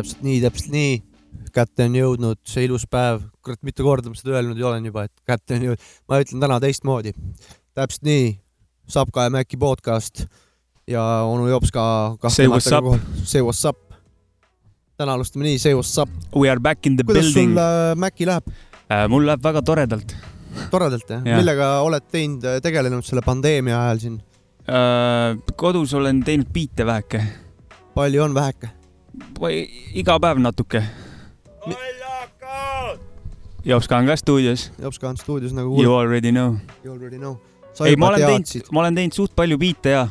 täpselt nii, täpselt nii. kätte on jõudnud see ilus päev, kurat, mitu korda ma seda öelnud ju olen juba, et kätte on jõudnud, ma ütlen täna teistmoodi. täpselt nii, Sapka ja Mäki podcast ja onu Jops ka. Say what's up.. Say what's up. täna alustame nii, say what's up. We are back in the kuidas building sul. äh, Mäki läheb? mul läheb väga toredalt. toredalt jah ja.? Millega oled teinud, tegelenud selle pandeemia ajal siin? kodus olen teinud biite väheke. palju on väheke? Iga päev natuke. Jopska on ka stuudios. Jops ka on stuudios nagu You kuuled, already know. you already know. ei, ma olen teinud, ma olen teinud suht palju biite ja,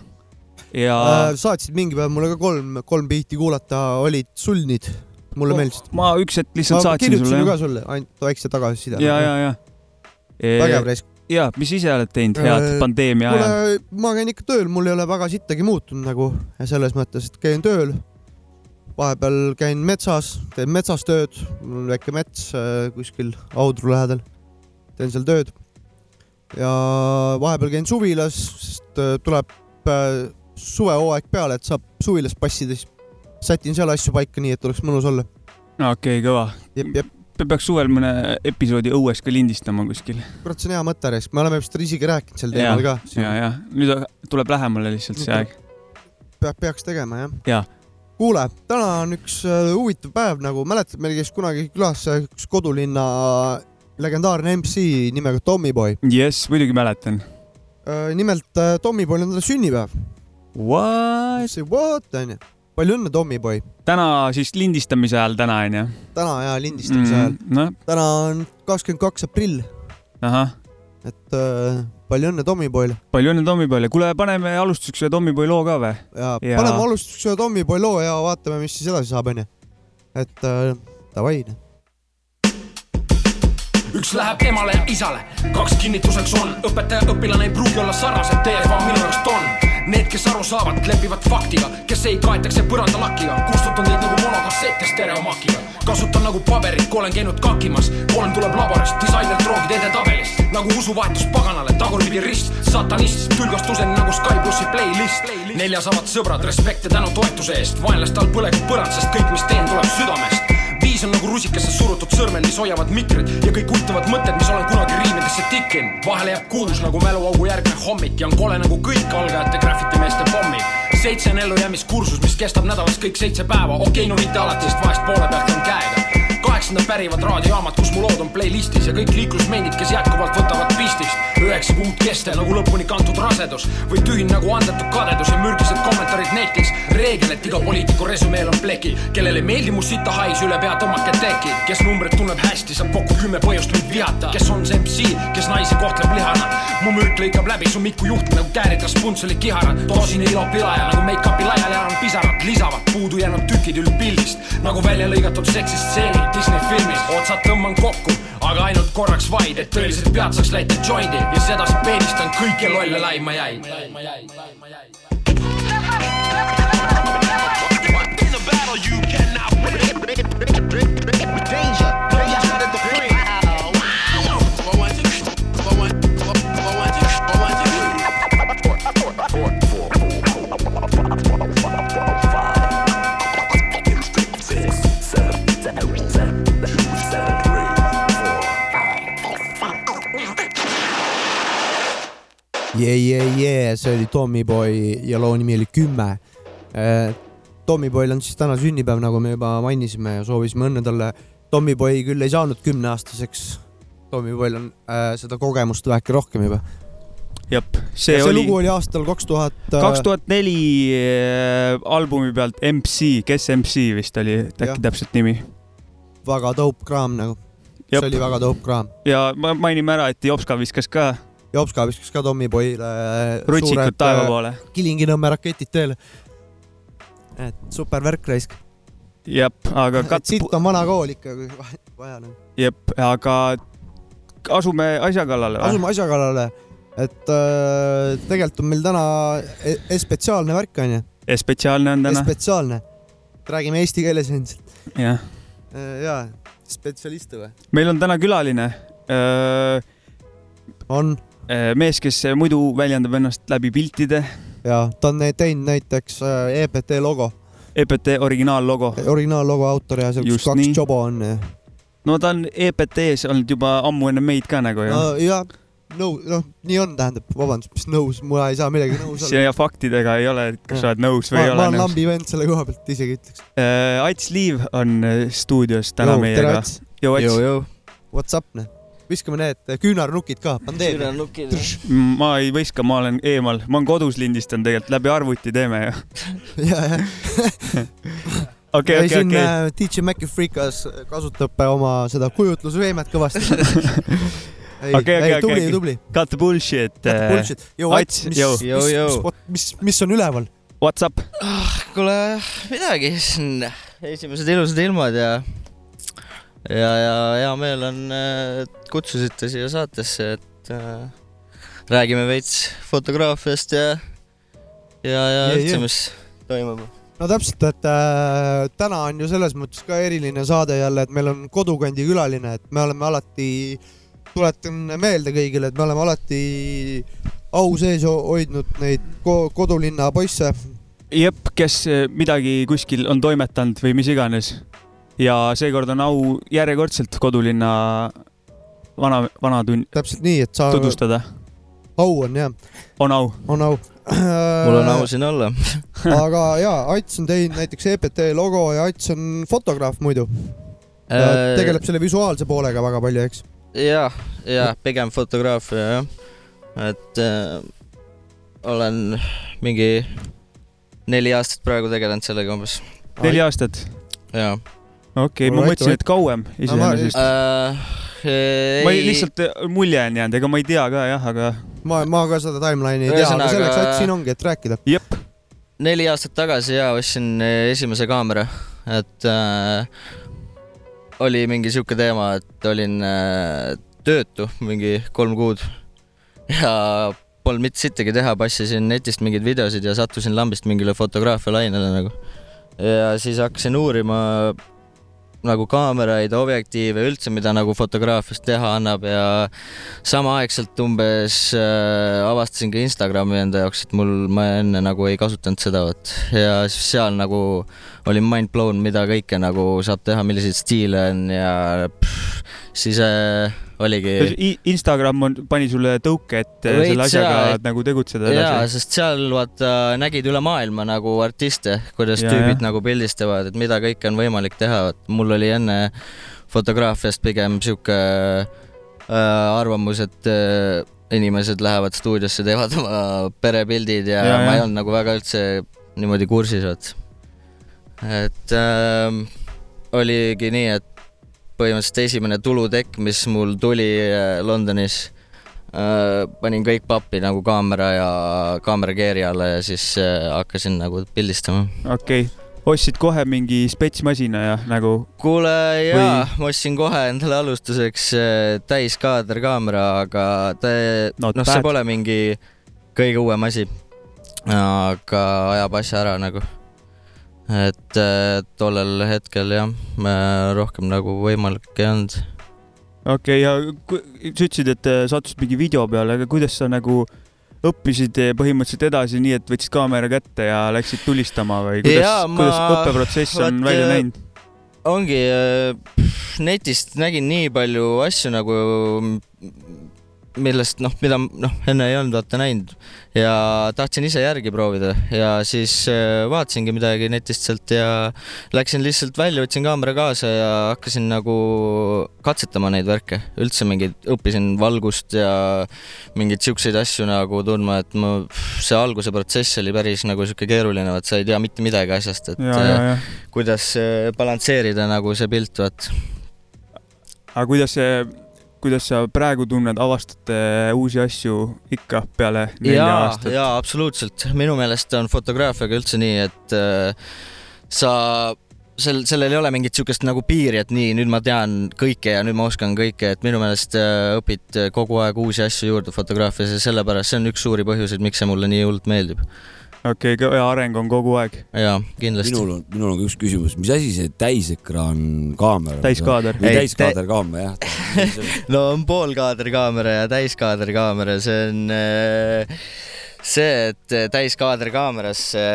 ja äh,. saatsid mingi päev mulle ka kolm, kolm biiti kuulata, olid sulnid. mulle meeldisid. ma üks hetk lihtsalt ma saatsin kirjutasin sulle ju jah ka. sulle, ainult väikse tagasiside. ja, ja, ja. vägev reis. ja, mis ise oled teinud head Äh, pandeemia ajal? ma käin ikka tööl, mul ei ole väga sittagi muutunud nagu ja selles mõttes, et käin tööl. Vahepeal käin metsas, teen metsas tööd, mul on väike mets äh, kuskil Audru lähedal. teen seal tööd. ja vahepeal käin suvilas, sest äh, tuleb äh, suvehooaeg peale, et saab suvilas passida, siis sätin seal asju paika nii, et oleks mõnus olla. okei, kõva. jep, jep, peaks suvel mõne episoodi õues ka lindistama kuskil. kurat, see on hea mõte, me oleme vist isegi rääkinud sel teemal ka. ja, ja nüüd tuleb lähemale lihtsalt see aeg. Pea, peaks tegema jah Jaa. kuule, täna on üks äh, huvitav päev nagu, mäletad, meil käis kunagi külas üks kodulinna legendaarne MC nimega Tommyboy jess, muidugi mäletan. äh,. nimelt äh, Tommyboyl on tal sünnipäev. What? what onju, palju õnne, Tommyboy. täna siis lindistamise ajal täna onju? täna ja lindistamise ajal, noh, täna on kakskümmend kaks aprill, ahah, et äh, palju õnne Tommyboyle palju õnne Tommyboyle, kuule paneme alustuseks ühe Tommyboy loo ka või? ja, ja. Ja- paneme alustuseks ühe Tommyboy loo ja vaatame, mis siis edasi saab onju. et äh, davai. Üks läheb emale ja isale, kaks kinnituseks on, õpetaja, õpilane ei pruugi olla sarnased, TFA minu jaoks on. Need, kes aru saavad, lepivad faktiga, kes ei, kaetakse põrandalakiga, kustutan teid nagu monokassette stereomakiga. kasutan nagu paberit, kui olen käinud kakimas, kolm tuleb laborist, disainer droogid edetabelist, nagu usuvahetus paganale, tagurpidi rist, satanist, tülgastuseni nagu Sky plussi playlist. neljas avad sõbrad, respekt ja tänu toetuse eest, vaenlaste all põleb põrand, sest kõik, mis teen, tuleb südamest viis on nagu rusikasse surutud sõrmed, mis hoiavad mikrid ja kõik huvitavad mõtted, mis olen kunagi riimidesse tikkinud. vahele jääb kuus nagu mäluaugu järgne hommik ja on kole nagu kõik algajate graffitimeeste pommid. seitse on ellujäämiskursus, mis kestab nädalas kõik seitse päeva, okei okay,, no mitte alati, sest vahest poole pealt on käega. Kaheksandad pärivad raadiojaamad, kus mu lood on playlistis ja kõik liiklusmendid, kes jätkuvalt võtavad pistist. üheksa kuud kestel nagu lõpuni kantud rasedus. Või tühine nagu andetud kadedus ja mürgised kommentaarid netis. reegel, et iga poliitiku resümeel on plekid, kellele ei meeldi mu sita hais üle pea tõmmake teki, kes numbrit tunneb hästi, saab kokku kümme põhjust mind vihata, kes on see MC, kes naisi kohtleb lihana. mu mürk lõikab läbi su miku juht nagu kääritas puntseli kiharad, tosine ilo pilaja nagu make-up'i laiali elanud pisarad lisavad. Puudu jäänud tükid üldpildist nagu välja lõigatud seksistseenid Disney filmis, otsad tõmban kokku, aga ainult korraks vaid, et tõeliselt pead saaks läita joindi ja sedasi peedistan kõiki lolle laima jäid. In a battle you cannot win. Danger jee, jee, jee, see oli Tommyboy ja loo nimi oli Kümme. Tommyboyl on siis täna sünnipäev, nagu me juba mainisime ja soovisime õnne talle. Tommyboy küll ei saanud kümneaastaseks. Tommyboyl on äh, seda kogemust väheke rohkem juba. jep, see, see see oli lugu oli aastal kaks tuhat. äh, kaks tuhat neli äh, albumi pealt MC, kes MC vist oli Jah. äkki täpselt nimi. väga dope kraam nagu. see oli väga dope kraam. ja ma mainime ära, et Jopska viskas ka Jopska viskas ka Tommyboyle äh, rutsikud taeva poole. Kilingi-Nõmme raketid teele. et super värk raisk. jep, aga et kat-, siit on vana kool ikka, kui vaja- nagu. jep, aga asume asja kallale või? asume asja kallale, et äh, tegelikult on meil täna e- e- spetsiaalne värk onju, spetsiaalne on täna, spetsiaalne. räägime eesti keeles endiselt. jah. ja, spetsialiste või? meil on täna külaline. on mees, kes muidu väljendab ennast läbi piltide, ja ta on teinud näiteks äh, EPT logo EPT originaallogo. originaallogo autor ja seal Just kaks nii. jobo on ja. no ta on EPT-s olnud juba ammu enne meid ka nagu ju. no ja no noh, nii on, tähendab, vabandust, mis nõus, ma ei saa millegagi nõus olla. siia faktidega ei ole, et kas sa oled nõus või ma, ei ma ole olen nõus. lambi vend selle koha pealt, isegi ütleks. Ats Liiv on äh, stuudios täna tere, meiega. Ats, what's up, noh. Viskame need küünarnukid ka, pandeemia. ma ei võiska, ma olen eemal, ma olen kodus lindistanud tegelikult, läbi arvuti teeme ju. ja, ja. okei, ei, okei, okei. äh, DJ Maci Freekas kasutab äh, oma seda kujutlusvõimet kõvasti. ei Okei, okei, ei, tubli okei., tubli. Cut the bullshit. Bullshit. Joo, Ats, Ats, mis, mis mis, mis, mis on üleval? What's up? kuule, midagi, siin esimesed ilusad ilmad ja ja, ja hea meel on, et kutsusite siia saatesse, et äh, räägime veits fotograafiast ja ja, ja üldse, mis toimub. no täpselt, et äh, täna on ju selles mõttes ka eriline saade jälle, et meil on kodukandi külaline, et me oleme alati, tuletan meelde kõigile, et me oleme alati au sees ho- hoidnud neid ko kodulinna poisse. jep, kes eh, midagi kuskil on toimetanud või mis iganes. Ja seekord on au järjekordselt kodulinna vana, vanatun-, täpselt nii, et sa, tutvustada. au on jah, on au. on au. mul on au siin olla. aga jaa, Ats on teinud näiteks EPT logo ja Ats on fotograaf muidu. Äh, tegeleb selle visuaalse poolega väga palju, eks. ja, ja pigem fotograafia jah, et äh, olen mingi neli aastat praegu tegelenud sellega umbes neli aastat. ja okei okay,, ma mõtlesin, et kauem iseenesest. äh,. ma ei, lihtsalt eh, mulje on jäänud, ega ma ei tea ka jah, aga ma, ma ka seda timeline'i ei tea, aga selleks Ats siin ongi, et rääkida. jep, neli aastat tagasi ja ostsin eh, esimese kaamera, et äh, oli mingi sihuke teema, et olin äh, töötu mingi kolm kuud ja polnud mitte sittagi teha, passisin netist mingeid videosid ja sattusin lambist mingile fotograafia lainele nagu. ja siis hakkasin uurima nagu kaameraid, objektiive, üldse, mida nagu fotograafias teha annab ja samaaegselt umbes äh, avastasin ka Instagrami enda jaoks, et mul, ma enne nagu ei kasutanud seda, vot. ja siis seal nagu olin mind blown, mida kõike nagu saab teha, milliseid stiile on ja pff, siis äh, oligi Instagram on, pani sulle tõuke, et eh, Veits selle asjaga jaa, et- nagu tegutseda jaa, edasi. sest seal vaata nägid üle maailma nagu artiste, kuidas Jaa, tüübid jah. nagu pildistavad, et mida kõike on võimalik teha, et mul oli enne fotograafiast pigem sihuke äh, arvamus, et äh, inimesed lähevad stuudiosse, teevad oma perepildid ja, Jaa, ja ma ei olnud nagu väga üldse niimoodi kursis, vot. et äh, oligi nii, et põhimõtteliselt esimene tulutekk, mis mul tuli äh, Londonis äh, panin kõik pappi nagu kaamera ja kaamerakeeri alla ja siis äh, hakkasin nagu pildistama. okei okay., ostsid kohe mingi spetsmasina ja nagu kuule jaa, ma ostsin kohe endale alustuseks täiskaaderkaamera, aga ta, Not noh, see pole mingi kõige uuem asi. aga ajab asja ära nagu. Et äh, tollel hetkel jah, rohkem nagu võimalik ei olnud okei okay,, ja sa ütlesid, et eh, sattusid mingi video peale, aga kuidas sa nagu õppisid eh, põhimõtteliselt edasi nii, et võtsid kaamera kätte ja läksid tulistama või kuidas ma- kuidas õppeprotsess on vaat, välja näinud? ongi, netist nägin nii palju asju nagu, millest noh, mida noh, enne ei olnud vaata näinud. Ja tahtsin ise järgi proovida ja siis äh, vaatasingi midagi netist sealt ja läksin lihtsalt välja, võtsin kaamera kaasa ja hakkasin nagu katsetama neid värke, üldse mingeid, õppisin valgust ja mingeid siukseid asju nagu tundma, et ma, see alguse protsess oli päris nagu sihuke keeruline, et sa ei tea mitte midagi asjast, et ja, ja, äh, ja, kuidas äh, balansseerida nagu see pilt, vaat. aga kuidas see, kuidas sa praegu tunned, avastad eh, uusi asju ikka peale nelja jaa, aastat? jaa, absoluutselt. minu meelest on fotograafiaga üldse nii, et äh, sa, sel, sellel ei ole mingit sihukest nagu piiri, et nii, nüüd ma tean kõike ja nüüd ma oskan kõike, et minu meelest äh, õpid kogu aeg uusi asju juurde fotograafias ja sellepärast see on üks suuri põhjuseid, miks see mulle nii hullult meeldib. Okei okay,, ja areng on kogu aeg, jaa, kindlasti. minul on, minul on ka üks küsimus, mis asi see täisekraan kaamera? täiskaader. või Ei, täiskaaderkaamera jah. no on poolkaaderkaamera ja täiskaaderkaamera, see on äh, see, et täiskaaderkaamerasse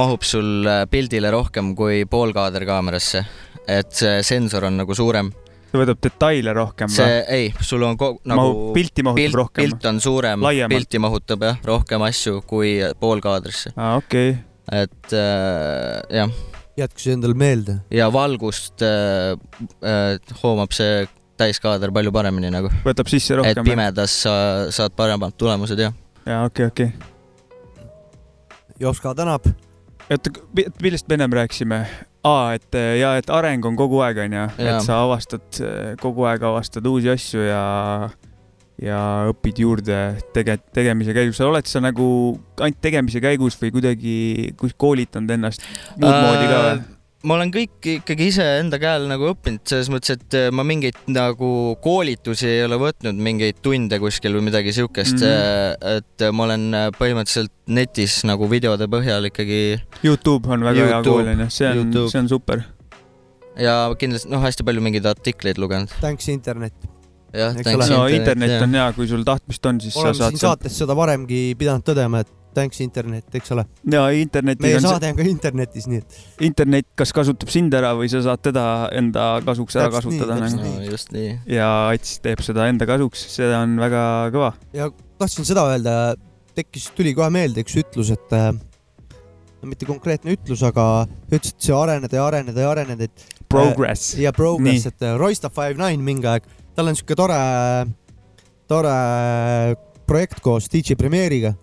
mahub sul äh, pildile rohkem kui poolkaaderkaamerasse, et see sensor on nagu suurem. See võtab detaile rohkem see või?, ei, sul on ko- nagu mahub, pilti mahutab pilt, rohkem? pilt on suurem, pilti mahutab jah, rohkem asju kui poolkaadrisse, aa, okei okay.. et äh, jah, jätku see endale meelde. ja valgust äh, äh, hoomab see täiskaader palju paremini nagu, võtab sisse et rohkem? pimedas sa saad paremad tulemused jah. jaa, okei, okei. Jopska tänab. oota, millest me ennem rääkisime? aa, et äh, ja et areng on kogu aeg, onju, et sa avastad, kogu aeg avastad uusi asju ja ja õpid juurde tege-, tegemise käigus. oled sa nagu ainult tegemise käigus või kuidagi kus koolitanud ennast muud Äh, moodi ka või? Ma olen kõik ikkagi ise enda käel nagu õppinud, selles mõttes, et äh, ma mingeid nagu koolitusi ei ole võtnud, mingeid tunde kuskil või midagi siukest mm, -hmm. et ma olen äh, põhimõtteliselt netis nagu videode põhjal ikkagi Youtube on väga hea YouTube, kool onju, see on, see on super. ja kindlasti noh, hästi palju mingeid artikleid lugenud. Thanks internet. jah, no internet, internet on hea, kui sul tahtmist on, siis oleme sa saad siin. saates seda varemgi pidanud tõdema, et thanks internet, eks ole. ja internetil meie saade on ka internetis, nii et internet kas kasutab sind ära või sa saad teda enda kasuks ära Täpselt kasutada nagu. no just nii. ja Ats teeb seda enda kasuks, see on väga kõva. ja tahtsin seda öelda, tekkis, tuli kohe meelde üks ütlus, et äh, no mitte konkreetne ütlus, aga ütles, et see areneda ja areneda ja areneda, et Progress. ja progress, et äh, Roysta Five Nine mingi aeg, tal on siuke tore, tore projekt koos DJ Premiere'iga,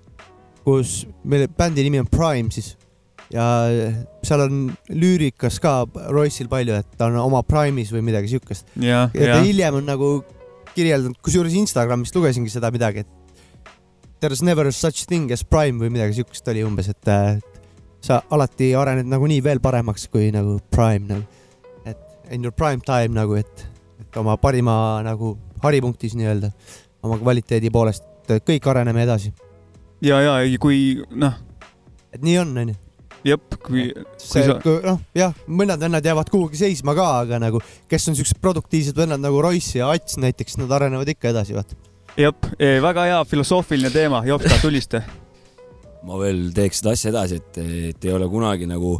kus meil bändi nimi on Prime siis. Ja seal on lüürikas ka Royce'il palju, et ta on oma Prime'is või midagi siukest. ja, ja ta, hiljem on nagu kirjeldanud, kusjuures Instagramist lugesingi seda midagi, et there is never such thing as prime või midagi siukest oli umbes, et sa alati arened nagunii veel paremaks kui nagu prime nagu, et in your prime time nagu, et, et oma parima nagu haripunktis nii-öelda, oma kvaliteedi poolest, kõik areneme edasi, ja, ja kui noh, et nii on, onju. jep, kui, see sa-, noh, jah, mõned vennad jäävad kuhugi seisma ka, aga nagu, kes on siuksed produktiivsed vennad nagu Royce ja Ats näiteks, nad arenevad ikka edasi, vaata. jep, väga hea filosoofiline teema, Jopska, tulista. ma veel teeks seda asja edasi, et, et ei ole kunagi nagu,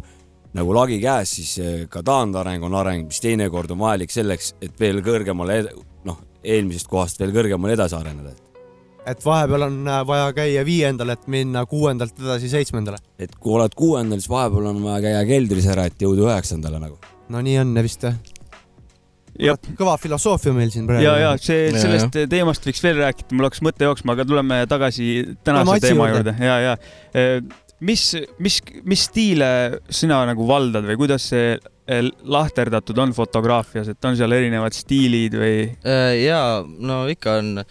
nagu lagi käes, siis eh, ka taandareng on areng, mis teinekord on vajalik selleks, et veel kõrgemale, noh, eelmisest kohast veel kõrgemale edasi areneda. Et vahepeal on äh, vaja käia viiendal, et minna kuuendalt edasi seitsmendale. et kui oled kuuendal, siis vahepeal on vaja käia keldris ära, et jõuda üheksandale nagu. no nii on vist jah. Kõva filosoofia meil siin praegu. ja, ja see, Ja, sellest teemast võiks veel rääkida, mul hakkas mõte jooksma, aga tuleme tagasi tänase teema juurde. juurde ja, ja mis, mis, mis stiile sina nagu valdad või kuidas see eh, lahterdatud on fotograafias, et on seal erinevad stiilid või? Äh, jaa, no ikka on,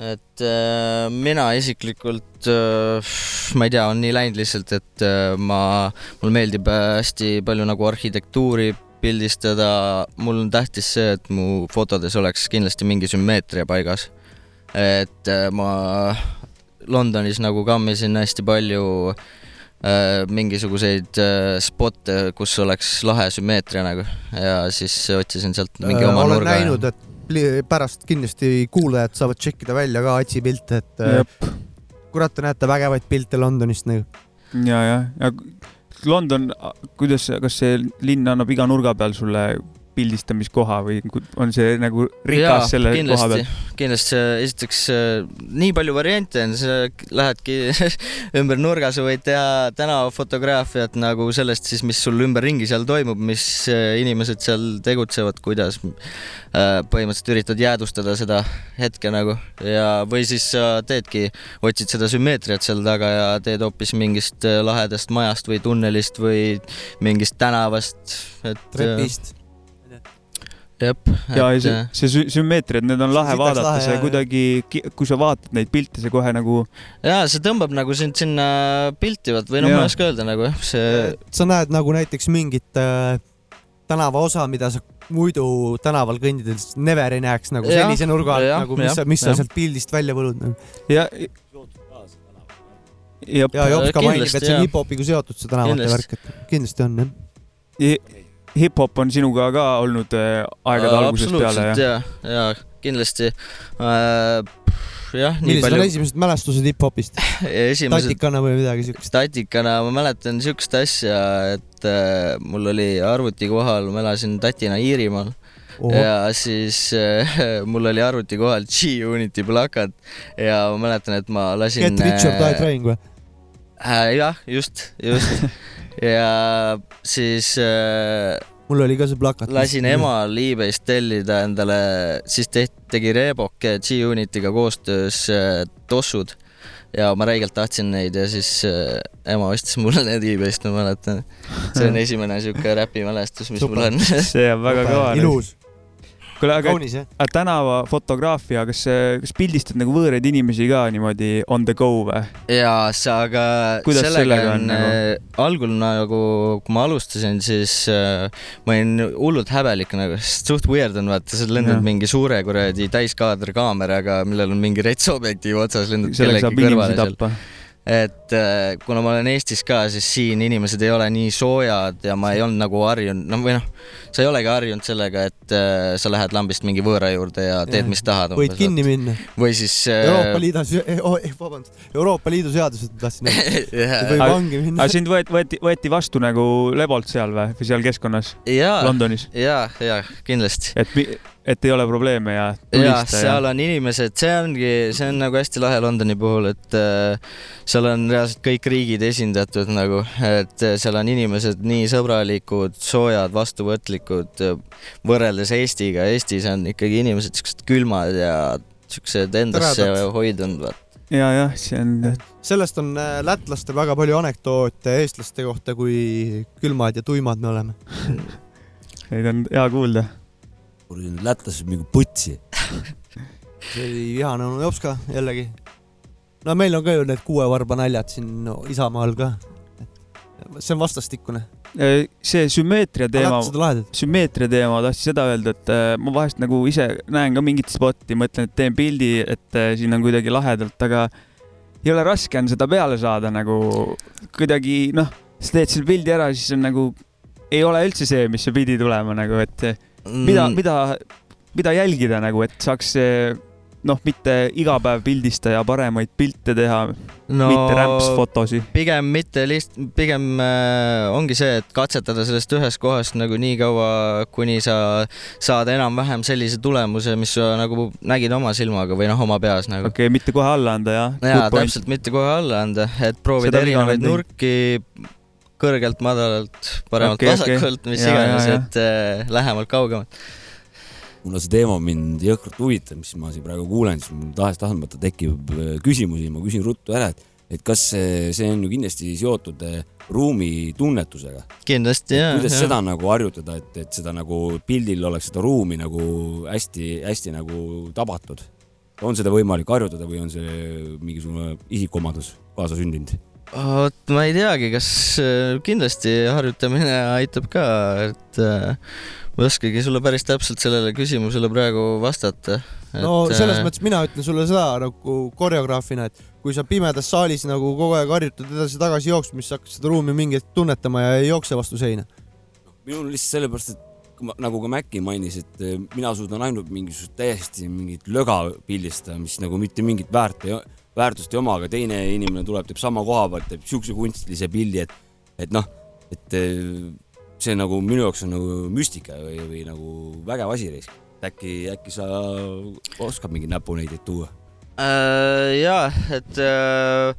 et äh, mina isiklikult äh,, ma ei tea, on nii läinud lihtsalt, et äh, ma, mulle meeldib äh, hästi palju nagu arhitektuuri pildistada, mul on tähtis see, et mu fotodes oleks kindlasti mingi sümmeetria paigas. et äh, ma Londonis nagu kammisin hästi palju äh, mingisuguseid spotte, kus oleks lahe sümmeetria nagu ja siis otsisin sealt mingi oma Äh, olen nurga. näinud, et pärast kindlasti kuulajad saavad tšekkida välja ka Atsi pilte, et äh, jep, kurat, te näete vägevaid pilte Londonist nagu. ja, ja, ja London, kuidas, kas see linn annab iga nurga peal sulle pildistamiskoha või on see nagu rikas selle koha peal? kindlasti esiteks äh, nii palju variante on, sa lähedki ümber nurga, sa võid teha tänavafotograafiat nagu sellest siis, mis sul ümberringi seal toimub, mis äh, inimesed seal tegutsevad, kuidas äh, põhimõtteliselt üritad jäädvustada seda hetke nagu ja, või siis sa teedki, otsid seda sümmeetriat seal taga ja teed hoopis mingist lahedast majast või tunnelist või mingist tänavast, et trepist. jep. ja ja see, see sü- sümmeetriad, need on lahe Sitaks vaadata, see jah, kuidagi, kui sa vaatad neid pilte, see kohe nagu jaa, see tõmbab nagu sind sinna pilti, vot või noh, ma ei oska öelda nagu jah, see sa näed nagu näiteks mingit äh, tänavaosa, mida sa muidu tänaval kõndides never ei näeks nagu Jah, sellise nurga alt jah, nagu, mis jah, sa, mis sa jah. sealt pildist välja võlud nagu.. ja, ja ja Jops ka Kindlasti, mainib, et see on jah. hip-hopiga seotud, see tänavate värk, et kindlasti on jah. Hi- hip-hop on sinuga ka olnud äh, aegade algusest peale absoluutselt ja ja, kindlasti äh,. jah, nii millised on palju esimesed mälestused hip-hopist? esimesed tatikana või midagi siukest? tatikana ma mäletan siukest asja, et äh, mul oli arvuti kohal, ma elasin tatina Iirimaal ja siis äh, mul oli arvuti kohal G-Unity plakat ja ma mäletan, et ma lasin. Get rich or die trying või? äh,. jah, just, just ja siis äh, mul oli ka see plakat. lasin. emal e-base'ist tellida endale, siis tehti, tegi Reebok G-Unitiga koostöös äh, tossud ja ma räigelt tahtsin neid ja siis äh, ema ostis mulle need e-base'ist, ma mäletan. see on esimene siuke räpimälestus, mis Super. mul on. see on väga kõva. ilus, kuule, aga kaunis tänavafotograafia, kas, kas pildistad nagu võõraid inimesi ka niimoodi on the go või? ja see, aga Kuidas sellega sellega on on nagu? äh, algul nagu, kui ma alustasin, siis äh, ma olin hullult häbelik nagu, sest suht weird on vaata, sa lendad Jah. mingi suure kuradi täiskaaderkaameraga, millel on mingi rets objektiiv otsas, lendad kellegi kõrvale seal. et äh, kuna ma olen Eestis ka, siis siin inimesed ei ole nii soojad ja ma ei olnud nagu harjunud, no või noh, sa ei olegi harjunud sellega, et äh, sa lähed lambist mingi võõra juurde ja teed, mis tahad. võid kinni minna. või siis äh, Euroopa Liidus, vabandust, Euroopa Liidu seadused tahtsin öelda. Võib vangi minna aga. sind võeti, võeti, võeti vastu nagu Lebolt seal või, või seal keskkonnas Londonis, jaa, jaa, kindlasti. et, et ei ole probleeme ja ja, seal on inimesed, see ongi, see on nagu hästi lahe Londoni puhul, et äh, seal on reaalselt kõik riigid esindatud nagu, et äh, seal on inimesed nii sõbralikud, soojad, vastuvõtlikud äh, võrreldes Eestiga. Eestis on ikkagi inimesed siuksed külmad ja siuksed endasse hoidunud, vaat. ja, jah, see on, sellest on äh, lätlastel väga palju anekdoote eestlaste kohta, kui külmad ja tuimad me oleme. neid on hea kuulda. lätlased mingi putsi. see oli vihane onu Jopska jällegi. no meil on ka ju need kuuevarba naljad siin no, Isamaal ka. see on vastastikune. See sümmeetria teema, sümmeetria teema, tahtsin seda öelda, et äh, ma vahest nagu ise näen ka mingit spotti, mõtlen, et teen pildi, et äh, siin on kuidagi lahedalt, aga jõle raske on seda peale saada nagu kuidagi noh, sa teed selle pildi ära, siis on nagu ei ole üldse see, mis see pidi tulema nagu, et mida, Mm. mida, mida jälgida nagu, et saaks noh, mitte iga päev pildistaja paremaid pilte teha no,, mitte rämpsfotosid. pigem mitte liht-, pigem äh, ongi see, et katsetada sellest ühest kohast nagu nii kaua, kuni sa saad enam-vähem sellise tulemuse, mis sa nagu nägid oma silmaga või noh, oma peas nagu. okei okay,, mitte kohe alla anda jah. jaa, täpselt, mitte kohe alla anda, et proovida erinevaid nurki, kõrgelt, madalalt, paremalt okay,, vasakult okay., mis Jaa, iganes, et äh, lähemalt, kaugemalt. Kuna see teema mind jõhkralt huvitab, mis ma siin praegu kuulen, siis mul tahes-tahtmata tekib äh, küsimusi, ma küsin ruttu ära, et, et kas see, see on ju kindlasti seotud äh, ruumi tunnetusega. kindlasti jaa. kuidas seda nagu harjutada, et, et seda nagu pildil oleks seda ruumi nagu hästi-hästi nagu tabatud? on seda võimalik harjutada või on see mingisugune isikuomadus kaasasündinud? vot ma ei teagi, kas äh, kindlasti harjutamine aitab ka, et ma ei oskagi sulle päris täpselt sellele küsimusele praegu vastata. no selles mõttes mina ütlen sulle seda nagu koreograafina, et kui sa pimedas saalis nagu kogu aeg harjutad edasi-tagasi jooksma, siis sa hakkad seda ruumi mingi hetk tunnetama ja ei jookse vastu seina. minul lihtsalt sellepärast, et kui ma, nagu ka Mäkki mainis, et eh, mina suudan ainult mingisugust täiesti mingit löga pildistada, mis nagu mitte mingit väärt ei, väärtust ei oma, aga teine inimene tuleb, teeb sama koha pealt, teeb siukse kunstilise pildi, et, et noh, et eh, see nagu minu jaoks on nagu müstika või, või nagu vägev asi. äkki, äkki sa oskad mingeid näpunäiteid tuua? äh,. jaa, et äh,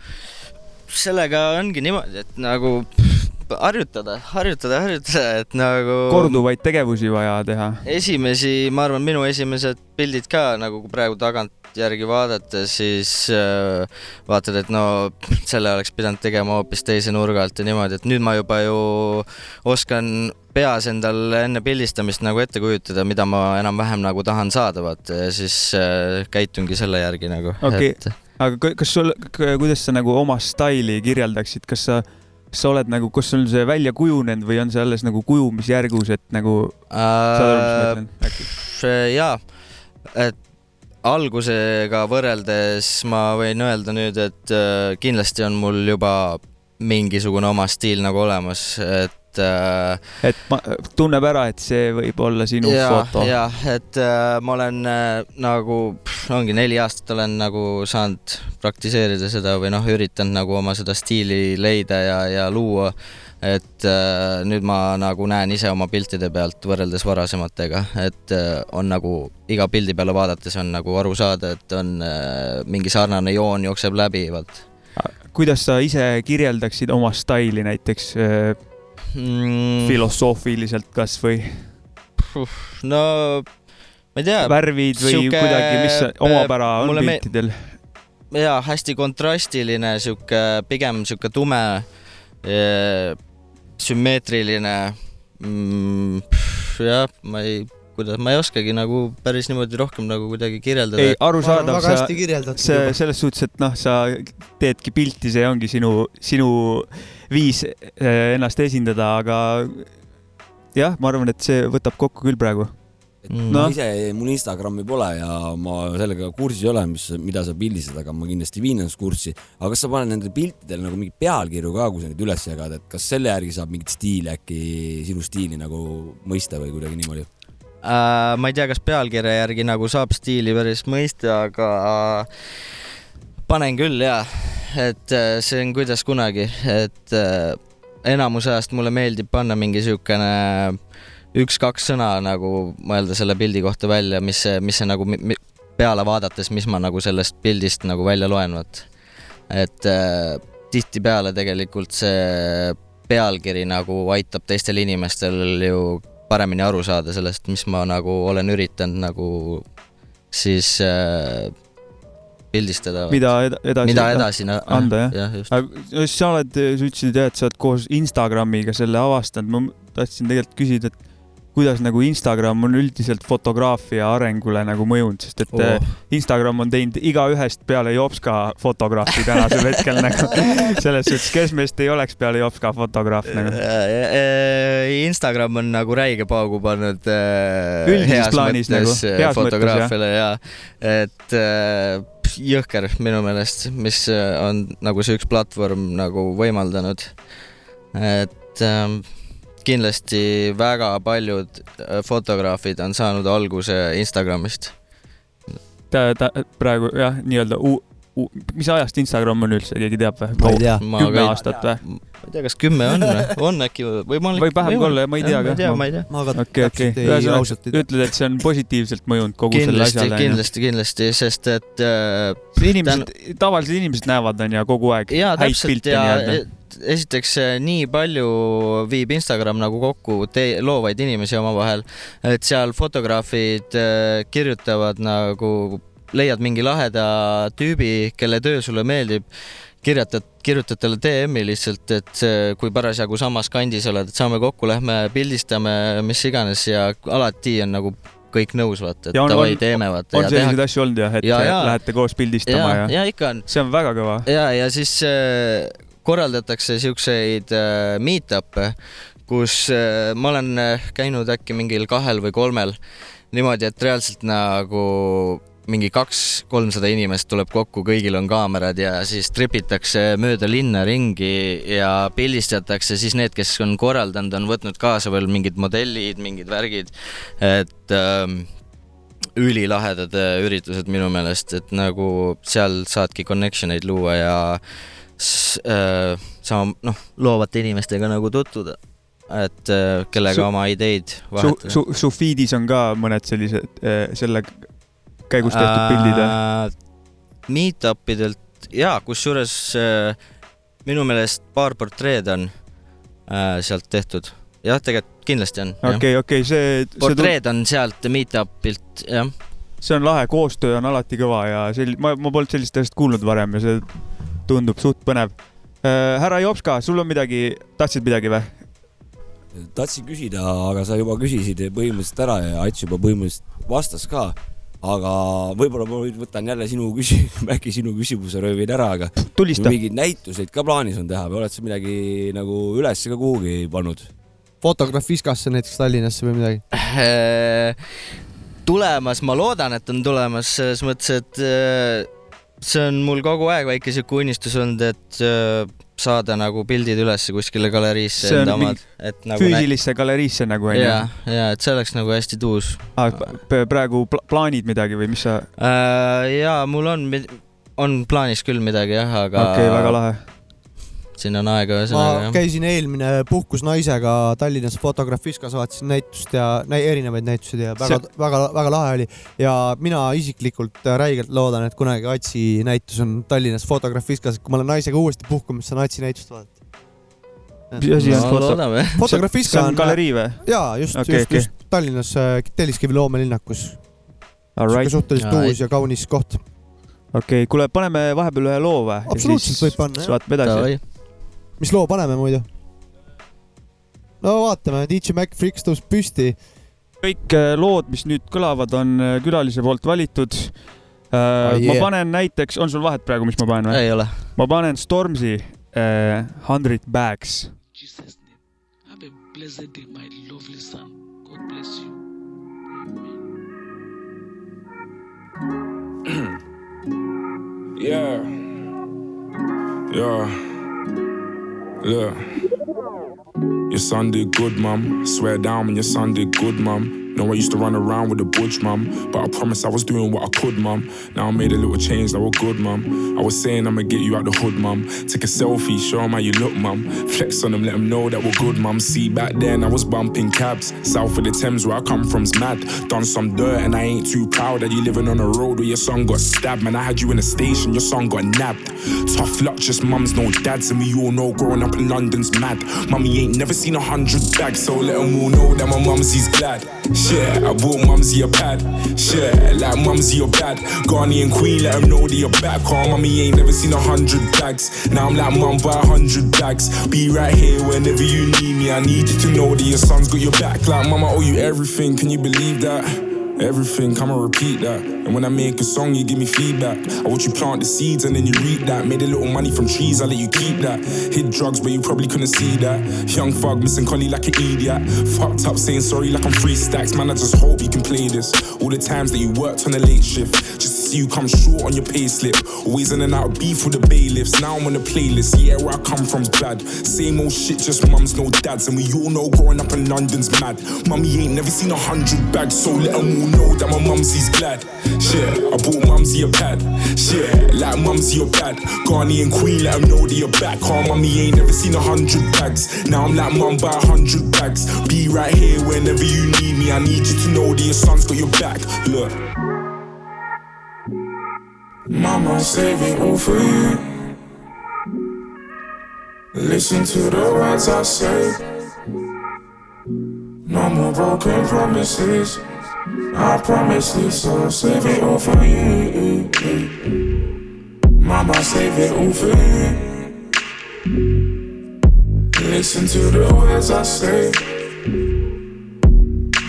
sellega ongi niimoodi, et nagu harjutada, harjutada, harjutada, et nagu korduvaid tegevusi vaja teha. esimesi, ma arvan, minu esimesed pildid ka nagu praegu tagantjärgi vaadata, siis äh, vaatad, et no selle oleks pidanud tegema hoopis teise nurga alt ja niimoodi, et nüüd ma juba ju oskan peas endal enne pildistamist nagu ette kujutada, mida ma enam-vähem nagu tahan saada, vaata ja siis äh, käitungi selle järgi nagu Okei. et aga ka- kas sul, kuidas sa nagu oma staili kirjeldaksid, kas sa, kas sa oled nagu, kas sul see välja kujunenud või on see alles nagu kujumisjärgus, et nagu saad aru, mis ma äh, mõtlen? äkki? jaa, et algusega võrreldes ma võin öelda nüüd, et äh, kindlasti on mul juba mingisugune oma stiil nagu olemas, et et äh, et ma, tunneb ära, et see võib olla sinu ja, foto. ja et äh, ma olen nagu, ongi neli aastat olen nagu saanud praktiseerida seda või noh, üritanud nagu oma seda stiili leida ja, ja luua. Et äh, nüüd ma nagu näen ise oma piltide pealt võrreldes varasematega, et äh, on nagu iga pildi peale vaadates on nagu aru saada, et on äh, mingi sarnane joon jookseb läbi, vot kuidas sa ise kirjeldaksid oma staili näiteks äh, mm,. filosoofiliselt kasvõi no ma ei tea, värvid või sihuke- kuidagi, mis omapära on mulle me- piltidel? jaa, hästi kontrastiline sihuke, pigem sihuke tume, sümmeetriline mm,. jah, ma ei, kuidas, ma ei oskagi nagu päris niimoodi rohkem nagu kuidagi kirjeldada ei,. arusaadav, sa see selles suhtes, et noh, sa teedki pilti, see ongi sinu, sinu viis eh, ennast esindada, aga jah, ma arvan, et see võtab kokku küll praegu. Mm. Noh. ma ise, mul Instagrami pole ja ma sellega kursis ei ole, mis, mida sa pildistad, aga ma kindlasti viin ennast kurssi. aga kas sa paned nendele piltidele nagu mingi pealkirju ka, kui sa neid üles jagad, et kas selle järgi saab mingit stiili äkki, sinu stiili nagu mõista või kuidagi niimoodi? Äh, ma ei tea, kas pealkirja järgi nagu saab stiili päris mõista, aga panen küll ja, et äh, see on kuidas kunagi, et äh, enamus ajast mulle meeldib panna mingi siukene üks-kaks sõna nagu mõelda selle pildi kohta välja, mis see, mis see nagu peale vaadates, mis ma nagu sellest pildist nagu välja loen, vot. et äh, tihtipeale tegelikult see pealkiri nagu aitab teistel inimestel ju paremini aru saada sellest, mis ma nagu olen üritanud nagu siis äh, pildistada. mida eda- edasi? mida edasi na- anda, jah? jah, just. aga sa oled, sa ütlesid jah, et sa oled koos Instagramiga selle avastanud, ma tahtsin tegelikult küsida, et kuidas nagu Instagram on üldiselt fotograafia arengule nagu mõjunud, sest et oh. Instagram on teinud igaühest peale Jopska fotograafi tänasel hetkel nagu selles suhtes, kes meist ei oleks peale Jopska fotograaf nagu. Instagram on nagu räige paugu pannud äh, Üldises plaanis nagu, äh, heas fotograafiale ja et äh, jõhker minu meelest, mis äh, on nagu see üks platvorm nagu võimaldanud. et ähm, kindlasti väga paljud äh, fotograafid on saanud alguse Instagramist. ta, ta praegu jah, nii-öelda mis ajast Instagram on üldse, keegi teab või? ma ei tea. kümme ka aastat või? ma ei tea, kas kümme on või, on äkki võimalik? Võib vähem ka olla, ma ei tea ma ei ka. tea, ma ei tea. ma ka okei, okei, täpselt ei, ausalt ühesõnaga ei tea. ütled, et see on positiivselt mõjunud kogu selle asjale. kindlasti, kindlasti, sest et äh, inimesed, tavalised inimesed näevad, onju, kogu aeg ja häid pilte nii-öelda. Esiteks äh, nii palju viib Instagram nagu kokku te- loovaid inimesi omavahel, et seal fotograafid äh, kirjutavad nagu, leiad mingi laheda tüübi, kelle töö sulle meeldib, kirjutad, kirjutad talle DM-i lihtsalt, et kui parasjagu samas kandis oled, et saame kokku, lähme pildistame, mis iganes ja alati on nagu kõik nõus, vaata, et davai teeme, vaata. on selliseid asju olnud jah, et Ja, ja. lähete koos pildistama ja ja,, ja ikka on see on väga kõva. ja, ja siis äh, korraldatakse siukseid äh, meet-up'e, kus äh, ma olen äh, käinud äkki mingil kahel või kolmel niimoodi, et reaalselt nagu mingi kaks-kolmsada inimest tuleb kokku, kõigil on kaamerad ja siis tripitakse mööda linna ringi ja pildistatakse, siis need, kes on korraldanud, on võtnud kaasa veel mingid modellid, mingid värgid, et ähm, ülilahedad üritused minu meelest, et nagu seal saadki connection eid luua ja äh, sama noh, loovate inimestega nagu tutvuda, et äh, kellega Su- oma ideid su, vahetada. su, su feed'is on ka mõned sellised äh, selle käigus tehtud pildid või? äh,? Meetup idelt ja kusjuures äh, minu meelest paar portreed on äh, sealt tehtud. jah, tegelikult kindlasti on. okei, okei, see, portreed on sealt Meetupilt, jah. see on lahe, koostöö on alati kõva ja sel-, ma, ma polnud sellist asjast kuulnud varem ja see tundub suht põnev. härra Jopska, sul on midagi, tahtsid midagi või? tahtsin küsida, aga sa juba küsisid põhimõtteliselt ära ja Ats juba põhimõtteliselt vastas ka. aga võib-olla ma nüüd võtan jälle sinu küsi-, äkki sinu küsimuse röövin ära, aga tulista. mingeid näituseid ka plaanis on teha või oled sa midagi nagu üles ka kuhugi pannud? fotograaf Viskasse näiteks Tallinnasse või midagi. tulemas, ma loodan, et on tulemas selles mõttes, et äh, see on mul kogu aeg väike sihuke unistus olnud, et äh, saada nagu pildid üles kuskile galeriisse enda omad et nagu füüsilisse galeriisse nagu onju ja, ja et see oleks nagu hästi tuus ah,. praegu pla plaanid midagi või mis sa, äh,. ja mul on, on plaanis küll midagi jah, aga okei okay,, väga lahe. Siin on aega ma ühesõnaga jah. käisin eelmine puhkus naisega Tallinnas Fotografiskas, vaatasin näitust ja näi, erinevaid näituseid ja väga, väga, väga lahe oli. ja mina isiklikult räigelt loodan, et kunagi Atsi näitus on Tallinnas Fotografiskas, kui ma olen naisega uuesti puhkumas, saan Atsi näitust vaadata. mis asi on foto? loodame. see Fotografiska on on, galerii või? jaa, just okay,, just okay., just Tallinnas äh, Telliskivi loomelinnakus. Suhteliselt uus ja kaunis koht. okei, kuule, paneme vahepeal ühe loo või? Absoluutselt võib panna, jah. vaatame edasi. Mis loo paneme muidu? no vaatame, DJ Mac Freaks tõuseb püsti. kõik äh, lood, mis nüüd kõlavad, on äh, külalise poolt valitud. Oh, ma yeah. panen näiteks, on sul vahet praegu, mis ma panen või? ei ole. ma panen Stormzy äh, Hundred Bags. Jesus' name. Have a blessed day, my lovely son. God bless you. Yeah. Yeah. Look. Your son did good, mum. Swear down when your son did good, mum. Know I used to run around with a butch, mum. But I promise I was doing what I could, mum. Now I made a little change, that was good, mum. I was saying I'ma get you out the hood, mum. Take a selfie, show 'em how you look, mum. Flex on them, let 'em know that we're good, mum. See, back then I was bumping cabs. South of the Thames, where I come from's mad. Done some dirt, and I ain't too proud that you living on a road where your son got stabbed. Man, I had you in a station, your son got nabbed. Tough luck, just mums, no dads, and we all know growing up in London's mad. Mummy ain't never seen a hundred bags, so let 'em all know that my mumsy's glad. Shit, I bought mumsy a pad. Shit, like mumsy or bad. Ghanaian queen, let let 'em know that you're back. Oh, mummy ain't never seen a hundred bags. Now I'm like, mum, buy a hundred bags. Be right here whenever you need me. I need you to know that your son's got your back. Like, mama, owe you everything. Can you believe that? Everything, come and repeat that. And when I make a song, you give me feedback. I watch you plant the seeds and then you reap that. Made a little money from trees, I let you keep that. Hid drugs, but you probably couldn't see that. Young fug, missing collie like an idiot. Fucked up, saying sorry like I'm free stacks. Man, I just hope you can play this. All the times that you worked on a late shift, just to see you come short on your pay slip. Always in and out of beef with the bailiffs. Now I'm on the playlist. Yeah, where I come from's bad. Same old shit, just mums, no dads. And we all know growing up in London's mad. Mummy ain't never seen a hundred bags, so let 'em all know that my mumsy's glad. Shit, I bought mumsy a pad. Shit, like mumsy your dad. Ghanaian queen, let 'em know that you're back. Oh, mummy ain't never seen a hundred bags. Now I'm like, mum, buy a hundred bags. Be right here whenever you need me. I need you to know that your son's got your back. Look. Mama, save it all for you. Listen to the words I say. No more broken promises. I promise this, I'll save it all for you. Mama, save it all for you. Listen to the words I say.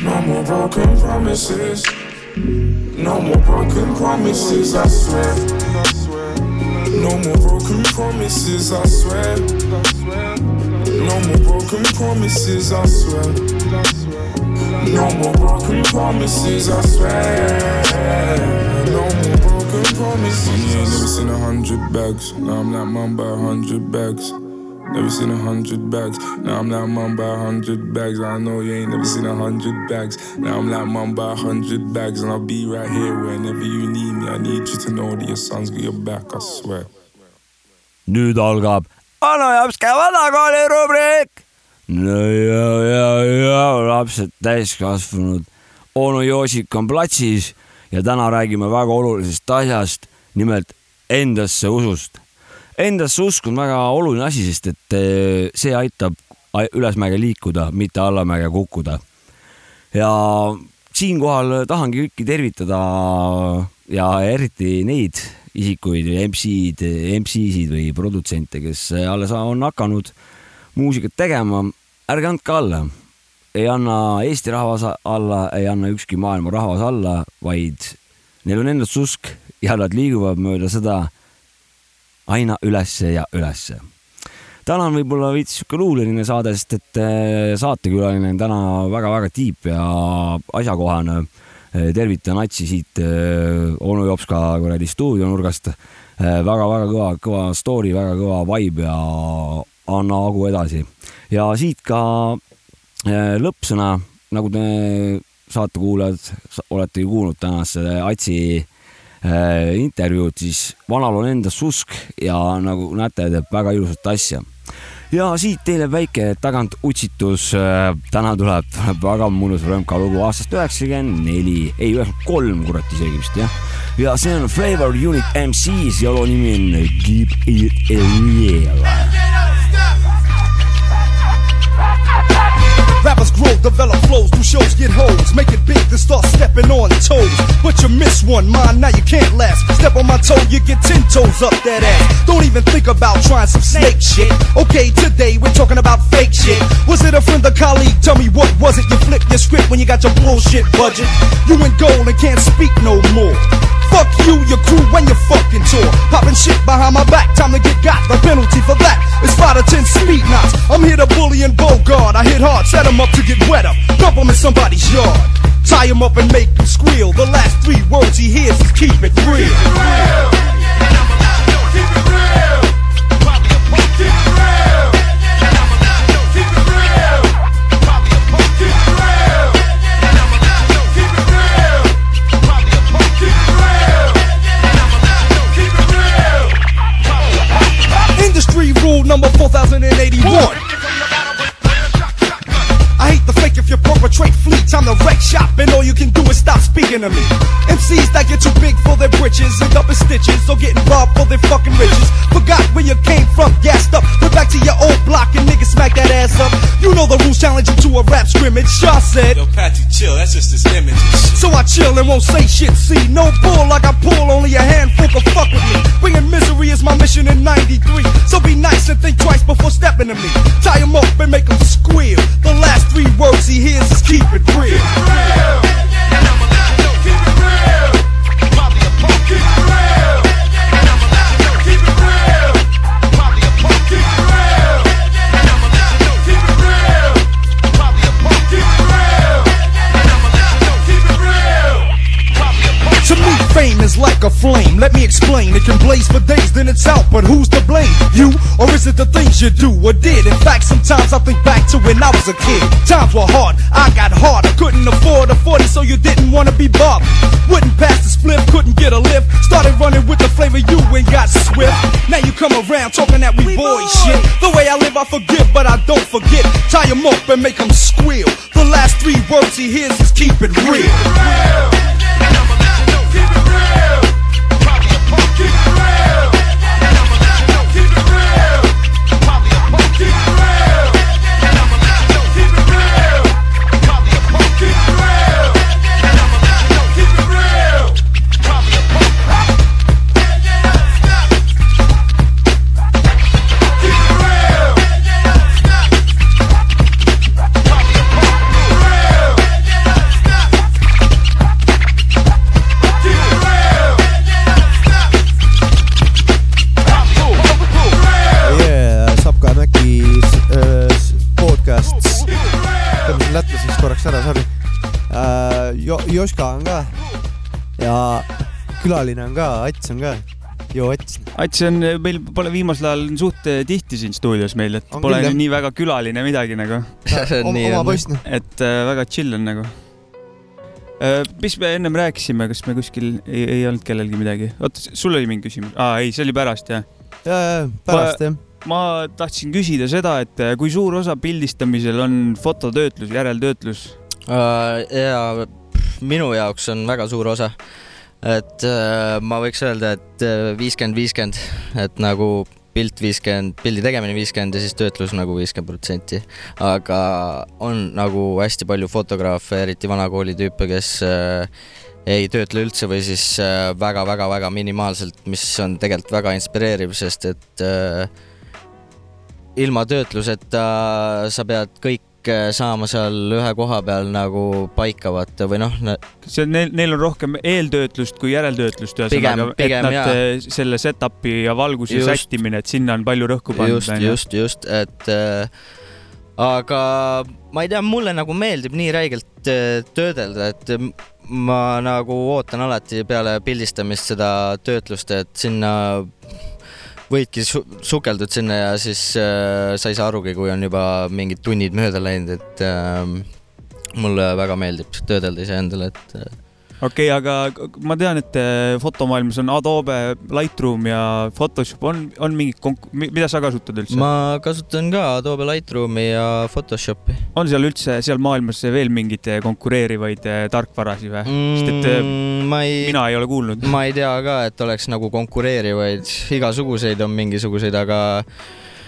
No more broken promises. No more broken promises, I swear. No more broken promises, I swear. No more broken promises, I swear. No more broken promises, I swear. No more broken promises. Ain't never seen a hundred bags. Now I'm like mum by a hundred bags. Never seen a hundred bags. Now I'm like mum by a hundred bags. I know you ain't never seen a hundred bags. Now I'm like mum by a hundred bags, and I'll be right here whenever you need me. I need you to know that your son's got your back. I swear. nüüd algab vanajapske vanakooli rubriik. No ja, ja, ja lapsed täiskasvanud onu Joosik on platsis ja täna räägime väga olulisest asjast, nimelt endasse usust. Endasse usk on väga oluline asi, sest et eh, see aitab ülesmäge liikuda, mitte allamäge kukkuda. ja siinkohal tahangi kõiki tervitada ja eriti neid isikuid või MC-d, MC-sid või produtsente, kes alles on hakanud muusikat tegema. Ärge andke alla, ei anna Eesti rahvas alla, ei anna ükski maailma rahvas alla, vaid neil on endas usk ja nad liiguvad mööda seda aina ülesse ja ülesse. Täna on võib-olla veits sihuke luuleline saade, sest et eh, saatekülaline on täna väga-väga tiip ja asjakohane. tervitan Atsi siit äh, onu Jopska kuradi stuudionurgast äh, väga-väga kõva, kõva story, väga kõva vibe ja anna hagu edasi. ja siit ka äh, lõppsõna, nagu te saatekuulajad sa- olete ju kuulnud tänast seda Atsi äh, intervjuud, siis vanal on endas usk ja nagu näete, teeb väga ilusat asja ja siit teile väike tagant utsitus. täna tuleb väga mõnus rõõmka lugu aastast üheksakümmend neli, ei üheksakümmend kolm, kurat isegi vist jah. ja see on Flavor Unit MC-s ja loo nimi on Keep It Real. Develop flows, do shows, get hoes, make it big, then start stepping on toes. But you miss one, mine, now you can't last. Step on my toe, you get ten toes up that ass. Don't even think about trying some snake shit. Okay, today we're talking about fake shit. Was it a friend or colleague? Tell me what was it? You flipped your script when you got your bullshit budget. You in gold and can't speak no more. Fuck you, your crew, and your fucking tour. Popping shit behind my back, time to get got. The penalty for that is 5 to 10 speed knots. I'm here to bully and bogard. I hit hard, set set 'em up to get wet up. Dump 'em in somebody's yard. Tie 'em up and make 'em squeal. The last three words he hears is keep it real. Industry rule number 4081. I hate the fake if you perpetrate fleet. Time to wreck shop, and all you can do is stop speaking to me. MCs that get too big for their britches, end up in stitches, or getting robbed for their fucking riches. Forgot where you came from, gassed up. Went back to your old block and niggas smack that ass up. You know the rules, challenge you to a rap scrimmage. Shaw said, Yo, Patsy, chill. That's just his image. so I chill and won't say shit. See, no bull like I pull, only a handful can fuck with me. Bringing misery is my mission in 93. So be nice and think twice before stepping to me. Tie him up and make him squeal. The last three words he hears is keep it real. To is like a flame. Let me explain. It can blaze for days, then it's out. But who's to blame? You? Or is it the things you do or did? In fact, sometimes I think back to when I was a kid. Times were hard. I got hard. I couldn't afford a 40, so you didn't want to be bothered. Wouldn't pass the split, couldn't get a lift. Started running with the flavor you and got swift. Now you come around talking that we boy shit. The way I live, I forgive, but I don't forget. Tie him up and make him squeal. The last three words he hears is keep it real. Yeah, Joška on ka ja külaline on ka, Ats on ka. joo, Ats. Ats on, meil pole viimasel ajal suht tihti siin stuudios meil, et On pole küll, nii väga külaline midagi nagu. Oma on. poiss, noh. et äh, väga chill on nagu. mis me ennem rääkisime, kas me kuskil ei, ei olnud kellelgi midagi? oota, sul oli mingi küsimus? aa, ei, see oli pärast jah. ja, ja, pärast jah. ma tahtsin küsida seda, et äh, kui suur osa pildistamisel on fototöötlus, järeltöötlus? Äh, ja pff, minu jaoks on väga suur osa. et äh, ma võiks öelda, et viiskümmend, viiskümmend, et nagu pilt viiskümmend, pildi tegemine viiskümmend ja siis töötlus nagu viiskümmend protsenti. aga on nagu hästi palju fotograafe, eriti vanakooli tüüpe, kes äh, ei töötle üldse või siis väga-väga-väga minimaalselt, mis on tegelikult väga inspireeriv, sest et äh, ilma töötluseta sa pead kõik äh, saama seal ühe koha peal nagu paika vaata või noh, see neil, neil on rohkem eeltöötlust kui järeltöötlust ühesõnaga, et nad jaa. äh, selle setup'i ja valguse Just. sättimine, et sinna on palju rõhku pandud. just, just, just, et äh, aga ma ei tea, mulle nagu meeldib nii räigelt äh, töödelda, et ma nagu ootan alati peale pildistamist seda töötlust, et sinna võidki su sukeldud sinna ja siis äh, sa ei saa arugi, kui on juba mingid tunnid mööda läinud, et äh, mulle väga meeldib töödelda iseendale, et äh, okei okay,, aga ma tean, et äh, fotomaailmas on Adobe, Lightroom ja Photoshop, on, on mingid konk-, mida sa kasutad üldse? ma kasutan ka Adobe Lightroomi ja Photoshopi on seal üldse seal maailmas veel mingeid äh, konkureerivaid äh, tarkvarasid või mm.? sest et mm,. ma ei, mina ei ole kuulnud. ma ei tea ka, et oleks nagu konkureerivaid, igasuguseid on mingisuguseid, aga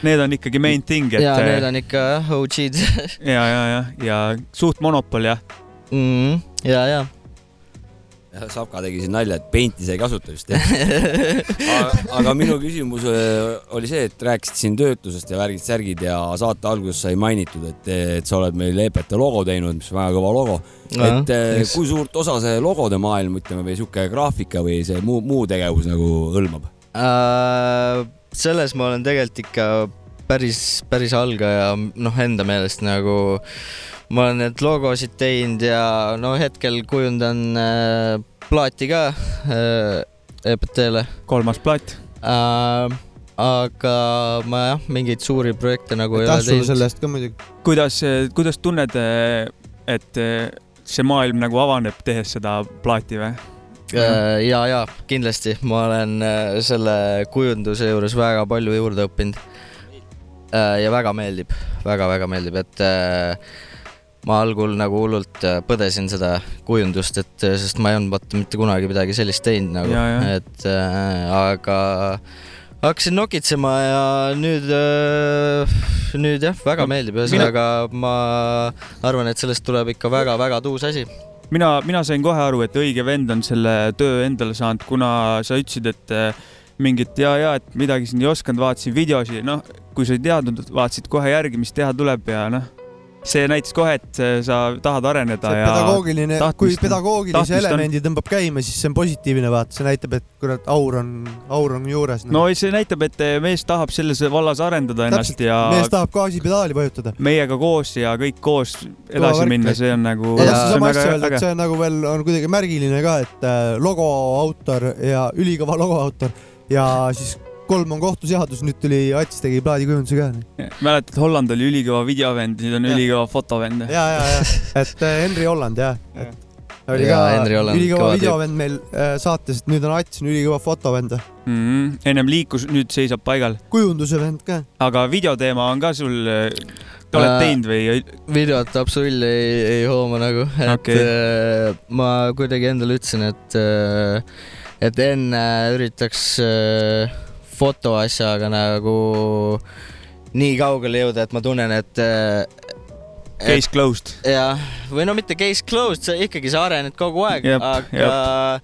Need on ikkagi main thing, et ja need on ikka jah, OG-d ja, ja, ja, ja suht monopol jah. mm,. ja, ja Sapka tegi siin nalja, et Painti sa ei kasuta vist jah? aga minu küsimus öö, oli see, et rääkisid siin töötlusest ja värgid-särgid ja saate alguses sai mainitud, et, et sa oled meil EPT logo teinud, mis on väga kõva logo. Et yes. kui suurt osa see logode maailm, ütleme, või sihuke graafika või see muu, muu tegevus nagu hõlmab? äh,. selles ma olen tegelikult ikka päris, päris algaja, noh, enda meelest nagu ma olen need logosid teinud ja no hetkel kujundan äh, plaati ka äh, EPT-le kolmas plaat. äh,. aga ma jah, mingeid suuri projekte nagu ei aitäh ole sulle teinud. selle eest ka muidugi. kuidas, kuidas tunned, et äh, see maailm nagu avaneb, tehes seda plaati või? Äh, ja, ja kindlasti ma olen äh, selle kujunduse juures väga palju juurde õppinud. ja väga meeldib väga,, väga-väga meeldib, et äh, ma algul nagu hullult äh, põdesin seda kujundust, et äh, sest ma ei olnud vaata mitte kunagi midagi sellist teinud nagu. Et äh, aga hakkasin nokitsema ja nüüd äh,, nüüd jah, väga meeldib, ühesõnaga ma arvan, et sellest tuleb ikka väga-väga tuus asi. Mina, mina sain kohe aru, et õige vend on selle töö endale saanud, kuna sa ütlesid, et äh, mingit ja, ja et midagi siin ei osanud, vaatasin videosi, noh, kui sa ei teadnud, vaatasid kohe järgi, mis teha tuleb ja noh, see näitas kohe, et äh, sa tahad areneda see ja pedagoogiline, kui on- pedagoogilise tahtmist on- elemendi tõmbab käima, siis see on positiivne, vaata, see näitab, et kurat, aur on, aur on juures. no see näitab, et äh, mees tahab selles vallas arendada ennast ja mees tahab gaasipedaali vajutada. meiega koos ja kõik koos edasi minna, see on nagu, on sama asja öelda, et see on nagu veel on kuidagi märgiline ka, et äh, logo autor ja ülikõva logo autor ja siis kolm on kohtuseadus, nüüd tuli Ats tegi plaadikujunduse ka. mäletad, Holland oli ülikõva videovend, nüüd on Ja. ülikõva fotovend. ja, ja, ja, et äh, Henri Holland jah, et oli Jaa, ka ülikõva videovend meil äh, saates, et nüüd on Ats on ülikõva fotovend, mm. -hmm. ennem liikus, nüüd seisab paigal. kujunduse vend ka. aga videoteema on ka sul, oled Äh, teinud või? videot absoluutselt ei, ei hooma nagu, et Okei. okay. ma kuidagi endale ütlesin, et, et enne üritaks äh, fotoasjaga nagu nii kaugele jõuda, et ma tunnen, et Case closed. jah, või no mitte case closed, sa ikkagi sa arened kogu aeg, Jep, aga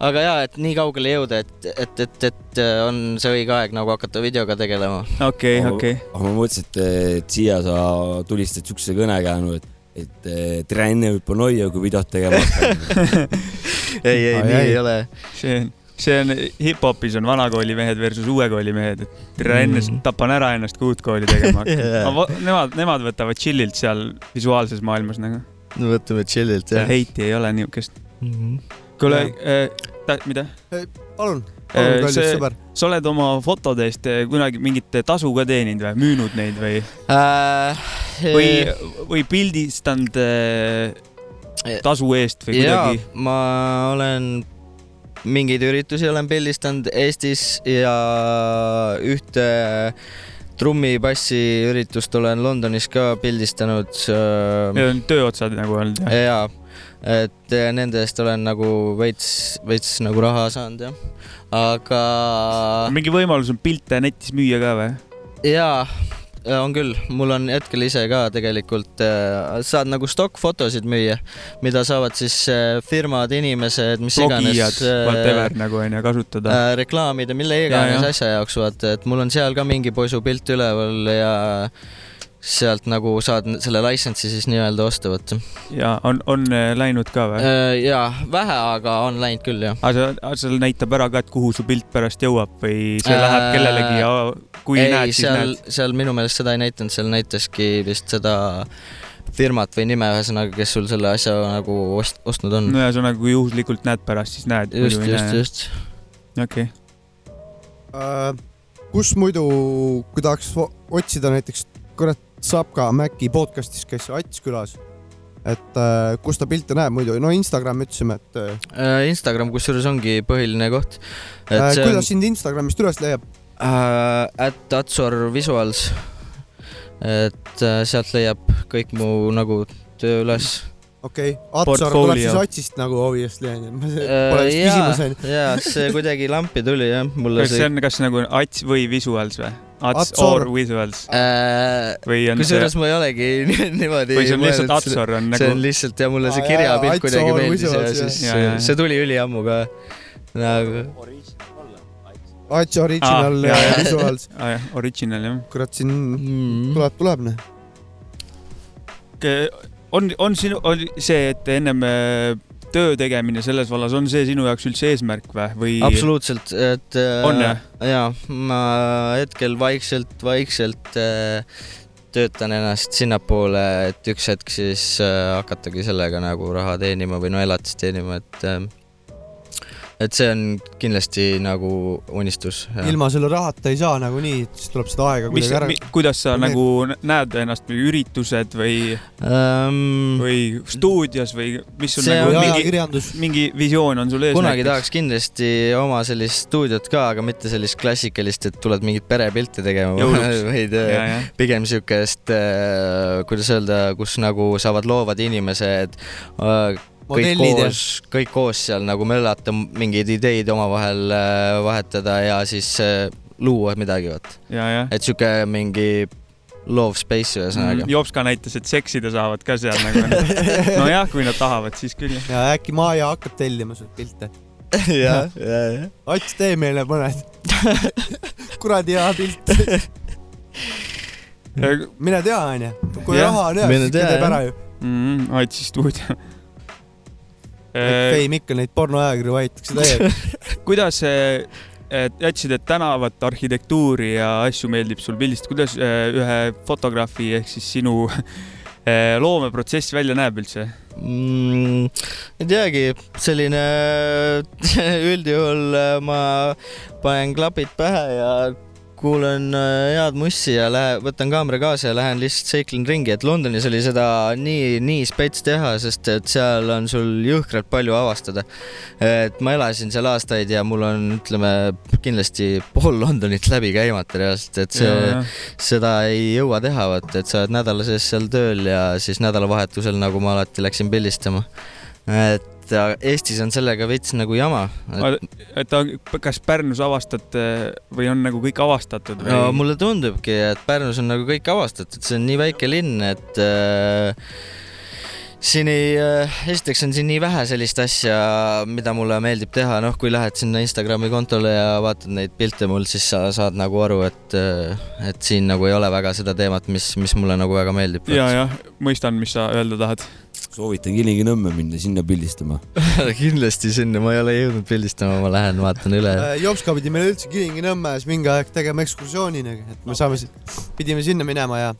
aga ja, et nii kaugele jõuda, et, et, et, et on see õige aeg nagu hakata videoga tegelema. okei, okei. aga ma mõtlesin, et, et siia sa tulistad siukse kõnekäännu, et, et eh, trenne võib noia, kui videot tegema hakkad. ei, ei, nii ei ole. see on, see on hip-hopis on vanakooli mehed versus uue kooli mehed, et tere enne Mm. tapan ära ennast, kui uut kooli tegema hakkan. Nemad, nemad võtavad chill'ilt seal visuaalses maailmas nagu. no võtame chill'ilt jah. heiti ei ole niukest. Mhm. kuule, mida? palun, palun, Äh, kallis see- sõber. sa oled oma fotode eest eh, kunagi mingit tasu ka teeninud või, müünud neid või, Äh, või, või pildistanud eh, tasu eest või kuidagi?, ma olen mingeid üritusi olen pildistanud Eestis ja ühte trummipassi üritust olen Londonis ka pildistanud. Need on tööotsad nagu olnud jah? jaa, et eh, nende eest olen nagu veits, veits nagu raha saanud jah, aga mingi võimalus on pilte netis müüa ka või? jaa, on küll, mul on hetkel ise ka tegelikult, saad nagu stokkfotosid müüa, mida saavad siis eh, firmad, inimesed, mis blogijad iganes, whatever nagu onju, kasutada. äh, reklaamida, mille iganes ja. asja jaoks, vaata, et mul on seal ka mingi poisu pilt üleval ja sealt nagu saad selle license'i siis nii-öelda osta, vaata. ja on, on eh, läinud ka või? jaa, vähe, aga on läinud küll, jah. aga seal näitab ära ka, et kuhu su pilt pärast jõuab või see Äh, läheb kellelegi ja kui ei, näed, siis seal näed., seal minu meelest seda ei näidanud, seal näitaski vist seda firmat või nime ühesõnaga, kes sul selle asja nagu ost-, ostnud on. no ühesõnaga, kui juhuslikult näed pärast, siis näed. just, just, just. okei, Äh, kus muidu, kui tahaks otsida näiteks, kurat, saab ka Maci podcast'is, käis Ats külas. et äh, kus ta pilte näeb muidu, no Instagram ütlesime, et äh, Instagram kusjuures ongi põhiline koht. äh, kuidas sind Instagramist üles leiab? äh, at Atsor Visuals. et äh, sealt leiab kõik mu nagu töö üles. Okei okay., Atsar tuleb siis Atsist nagu obviously onju, pole vist küsimus onju. ja see kuidagi lampi tuli jah, mulle kas see on, kas nagu Ats või Visuals või? Ats Atsor. or Visuals äh,. või on see kusjuures, ma ei olegi ni- niimoodi. või see on lihtsalt Atsor on see on nagu, lihtsalt ja mulle see jaa, kirjapilt Ats kuidagi Or meeldis ja siis. Jaa, jaa. see tuli üliammu ka. nagu Ats original jaa, äh, jaa. visuals, original jah. kurat siin mm.. tuleb, tuleb noh. on, on sinu, oli see, et ennem äh, töö tegemine selles vallas, on see sinu jaoks üldse eesmärk või, või? absoluutselt, et äh, On, jah? jaa, ma hetkel vaikselt, vaikselt äh, töötan ennast sinnapoole, et üks hetk siis hakatagi sellega nagu raha teenima või no elatist teenima, et et see on kindlasti nagu unistus. ilma selle rahata ei saa nagunii, siis tuleb seda aega kuidagi ära,. kuidas sa Need- nagu näed ennast või üritused või, Um, või stuudios või mis sul nagu on mingi, mingi visioon on sul ees? kunagi tahaks kindlasti oma sellist stuudiot ka, aga mitte sellist klassikalist, et tuled mingit perepilte tegema, vaid äh, pigem siukest, kuidas öelda, kus nagu saavad loovad inimesed äh, kõik koos, kõik koos seal nagu möllata, mingeid ideid omavahel äh, vahetada ja siis äh, luua midagi, vot. et sihuke mingi love space ühesõnaga. Jops ka näitas, et seksida saavad ka seal nagu. nojah, kui nad tahavad, siis küll. ja äkki Maja hakkab tellima sult pilte. ja, ja, ja. Ats, tee meile mõned. kuradi hea pilt. mine tea, onju. kui raha on hea, siis teeb ära ju. mm,. Aitsi stuudio. Fame ikka neid pornoajakirju vahitakse täiega. kuidas, et jätsid, et tänavat, arhitektuuri ja asju meeldib sul pildistada, kuidas eh, ühe fotograafi ehk siis sinu loomeprotsess välja näeb üldse? mm,. ei teagi, selline üldjuhul äh, ma panen klapid pähe ja kuulan äh, head mussi ja lähe-, võtan kaamera kaasa ja lähen lihtsalt seiklen ringi, et Londonis oli seda nii, nii spets teha, sest et seal on sul jõhkralt palju avastada. et ma elasin seal aastaid ja mul on, ütleme kindlasti pool Londonit läbi käimata reaalselt, et see, seda ei jõua teha, vot, et sa oled nädala sees seal tööl ja siis nädalavahetusel, nagu ma alati läksin pildistama. et ja Eestis on sellega veits nagu jama. et ta- kas Pärnus avastad eh, või on nagu kõik avastatud või no mulle tundubki, et Pärnus on nagu kõik avastatud, see on nii väike linn, et äh, siin ei äh,, esiteks on siin nii vähe sellist asja, mida mulle meeldib teha, noh, kui lähed sinna Instagrami kontole ja vaatad neid pilte mul, siis sa saad nagu aru, et, et siin nagu ei ole väga seda teemat, mis, mis mulle nagu väga meeldib. ja, jah, mõistan, mis sa öelda tahad. Soovitan Kilingi-Nõmme minna sinna pildistama. kindlasti sinna, ma ei ole jõudnud pildistama, ma lähen vaatan üle. Jopska pidi meile üldse Kilingi-Nõmmes mingi aeg tegema ekskursiooni, et me saame, pidime sinna minema ja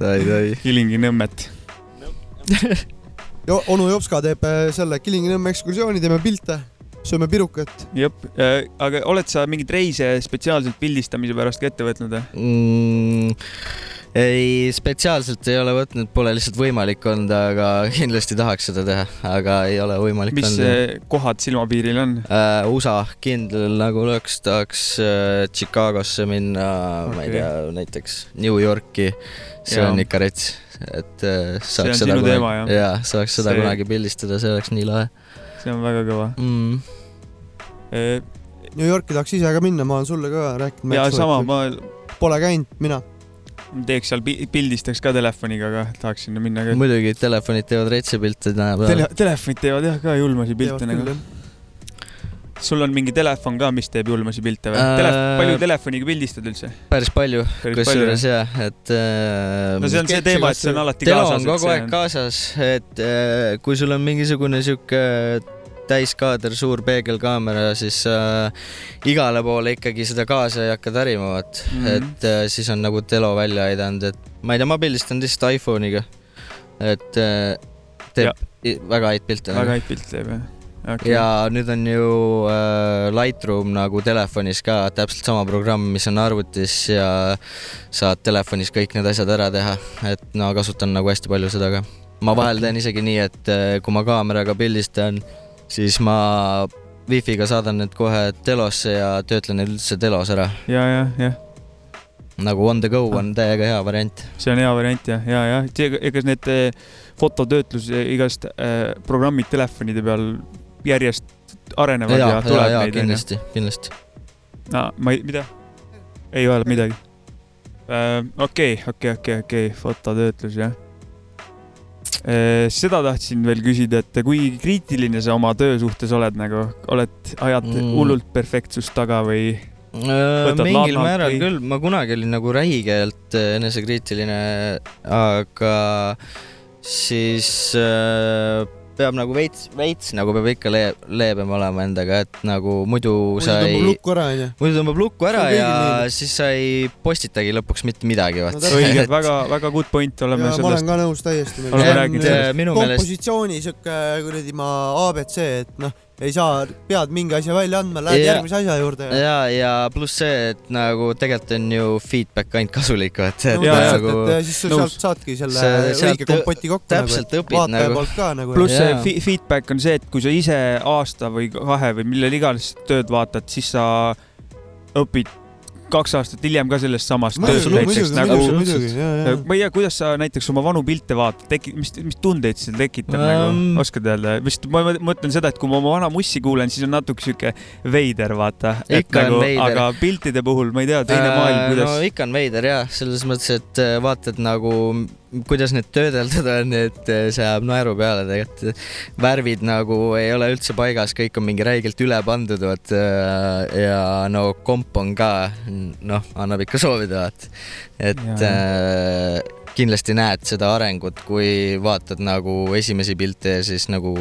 ai, ai. Kilingi-Nõmmet. onu Jopska teeb äh, selle Kilingi-Nõmme ekskursiooni, teeme pilte, sööme pirukat. jep, aga oled sa mingeid reise spetsiaalselt pildistamise pärast ka ette võtnud või? mm,? ei, spetsiaalselt ei ole võtnud, pole lihtsalt võimalik olnud, aga kindlasti tahaks seda teha, aga ei ole võimalik mis olnud. eh, kohad silmapiiril on? Uh, USA kindel nagu oleks, tahaks uh, Chicagosse minna okay., ma ei tea, näiteks New Yorki, see Jaa. on ikka rets, et uh, saaks on seda kunagi, jaa, saaks seda See- kunagi pildistada, see oleks nii lahe see on väga kõva. mm.. New Yorki tahaks ise ka minna, ma olen sulle ka rääkinud. ja sama, ma Pole käinud, mina. teeks seal, pildistaks ka telefoniga, aga tahaks sinna minna ka. muidugi telefonid teevad retsi pilte tänapäeval Tele, telefonid teevad jah ka julmasi pilte nagu. Sul on mingi telefon ka, mis teeb julmasi pilte või Äh, Telef-? palju telefoniga pildistad üldse? päris palju, kusjuures jah, et äh, no see on see teema, et see on alati telo kaasas on. kogu aeg kaasas, et äh, kui sul on mingisugune sihuke täiskaader, suur peegelkaamera, siis äh, igale poole ikkagi seda kaasa ei hakka tarima, vaat mm. -hmm. et äh, siis on nagu telo välja aidanud, et ma ei tea, ma pildistan lihtsalt iPhone'iga, et äh, teeb i- väga häid pilte. väga häid pilte teeb jah okay.. ja nüüd on ju äh, Lightroom nagu telefonis ka täpselt sama programm, mis on arvutis ja saad telefonis kõik need asjad ära teha, et no kasutan nagu hästi palju seda ka. ma vahel teen isegi nii, et äh, kui ma kaameraga pildistan, siis ma wifi'ga saadan need kohe telosse ja töötlen need üldse telos ära. ja, ja, jah, nagu on the go on täiega hea variant. see on hea variant jah, ja, ja ega need fototöötlus, igast äh, programmid telefonide peal järjest arenevad ja, ja, ja ja, tuleb ja neid kindlasti, kindlasti. no ma ei, mida? ei ole midagi. okei, okei, okei, okei, fototöötlus jah. seda tahtsin veel küsida, et kui kriitiline sa oma töö suhtes oled nagu, oled, ajad Mm. hullult perfektsust taga või? Võtad mingil määral või- küll, ma kunagi olin nagu räigelt äh, enesekriitiline, aga siis äh, peab nagu veits, veits nagu peab ikka le leebem olema endaga, et nagu muidu muidu sa ei tõmbab, lukku ära onju. muidu tõmbab lukku ära ja nii. siis sa ei postitagi lõpuks mitte midagi, vaat No õige, väga, väga good point oleme ja ma olen sellest. ka nõus täiesti. Sellest. meelest kompositsiooni siuke kuradi ma abc, et noh, ei saa, pead mingi asja välja andma, lähed Ja- järgmise asja juurde ja. ja, ja pluss see, et nagu tegelikult on ju feedback ainult kasulik, vaat, et no Ja, ja, täpselt, nagu et siis sa sealt saadki selle See- sealt õige kompoti kokku nagu, täpselt õpid vaataja nagu. poolt ka nagu. pluss see fi- feedback on see, et kui sa ise aasta või kahe või millal iganes tööd vaatad, siis sa õpid kaks aastat hiljem ka sellest samast tööst näiteks nagu ja. ma ei tea, kuidas sa näiteks oma vanu pilte vaatad, teki-, mis, mis tundeid see tekitab um, nagu, oskad öelda, vist ma mõ- mõtlen seda, et kui ma oma vana mussi kuulen, siis on natuke sihuke veider, vaata. Ikka on veider. aga piltide puhul ma ei tea, teine maailm, Äh, kuidas no ikka on veider jah, selles mõttes, et äh, vaatad nagu, kuidas need töödeldud on, et äh, see ajab naeru peale tegelikult. värvid nagu ei ole üldse paigas, kõik on mingi räigelt üle pandud, vot. ja no komp on ka, noh, annab ikka soovida, vaat. et äh, kindlasti näed seda arengut, kui vaatad nagu esimesi pilte ja siis nagu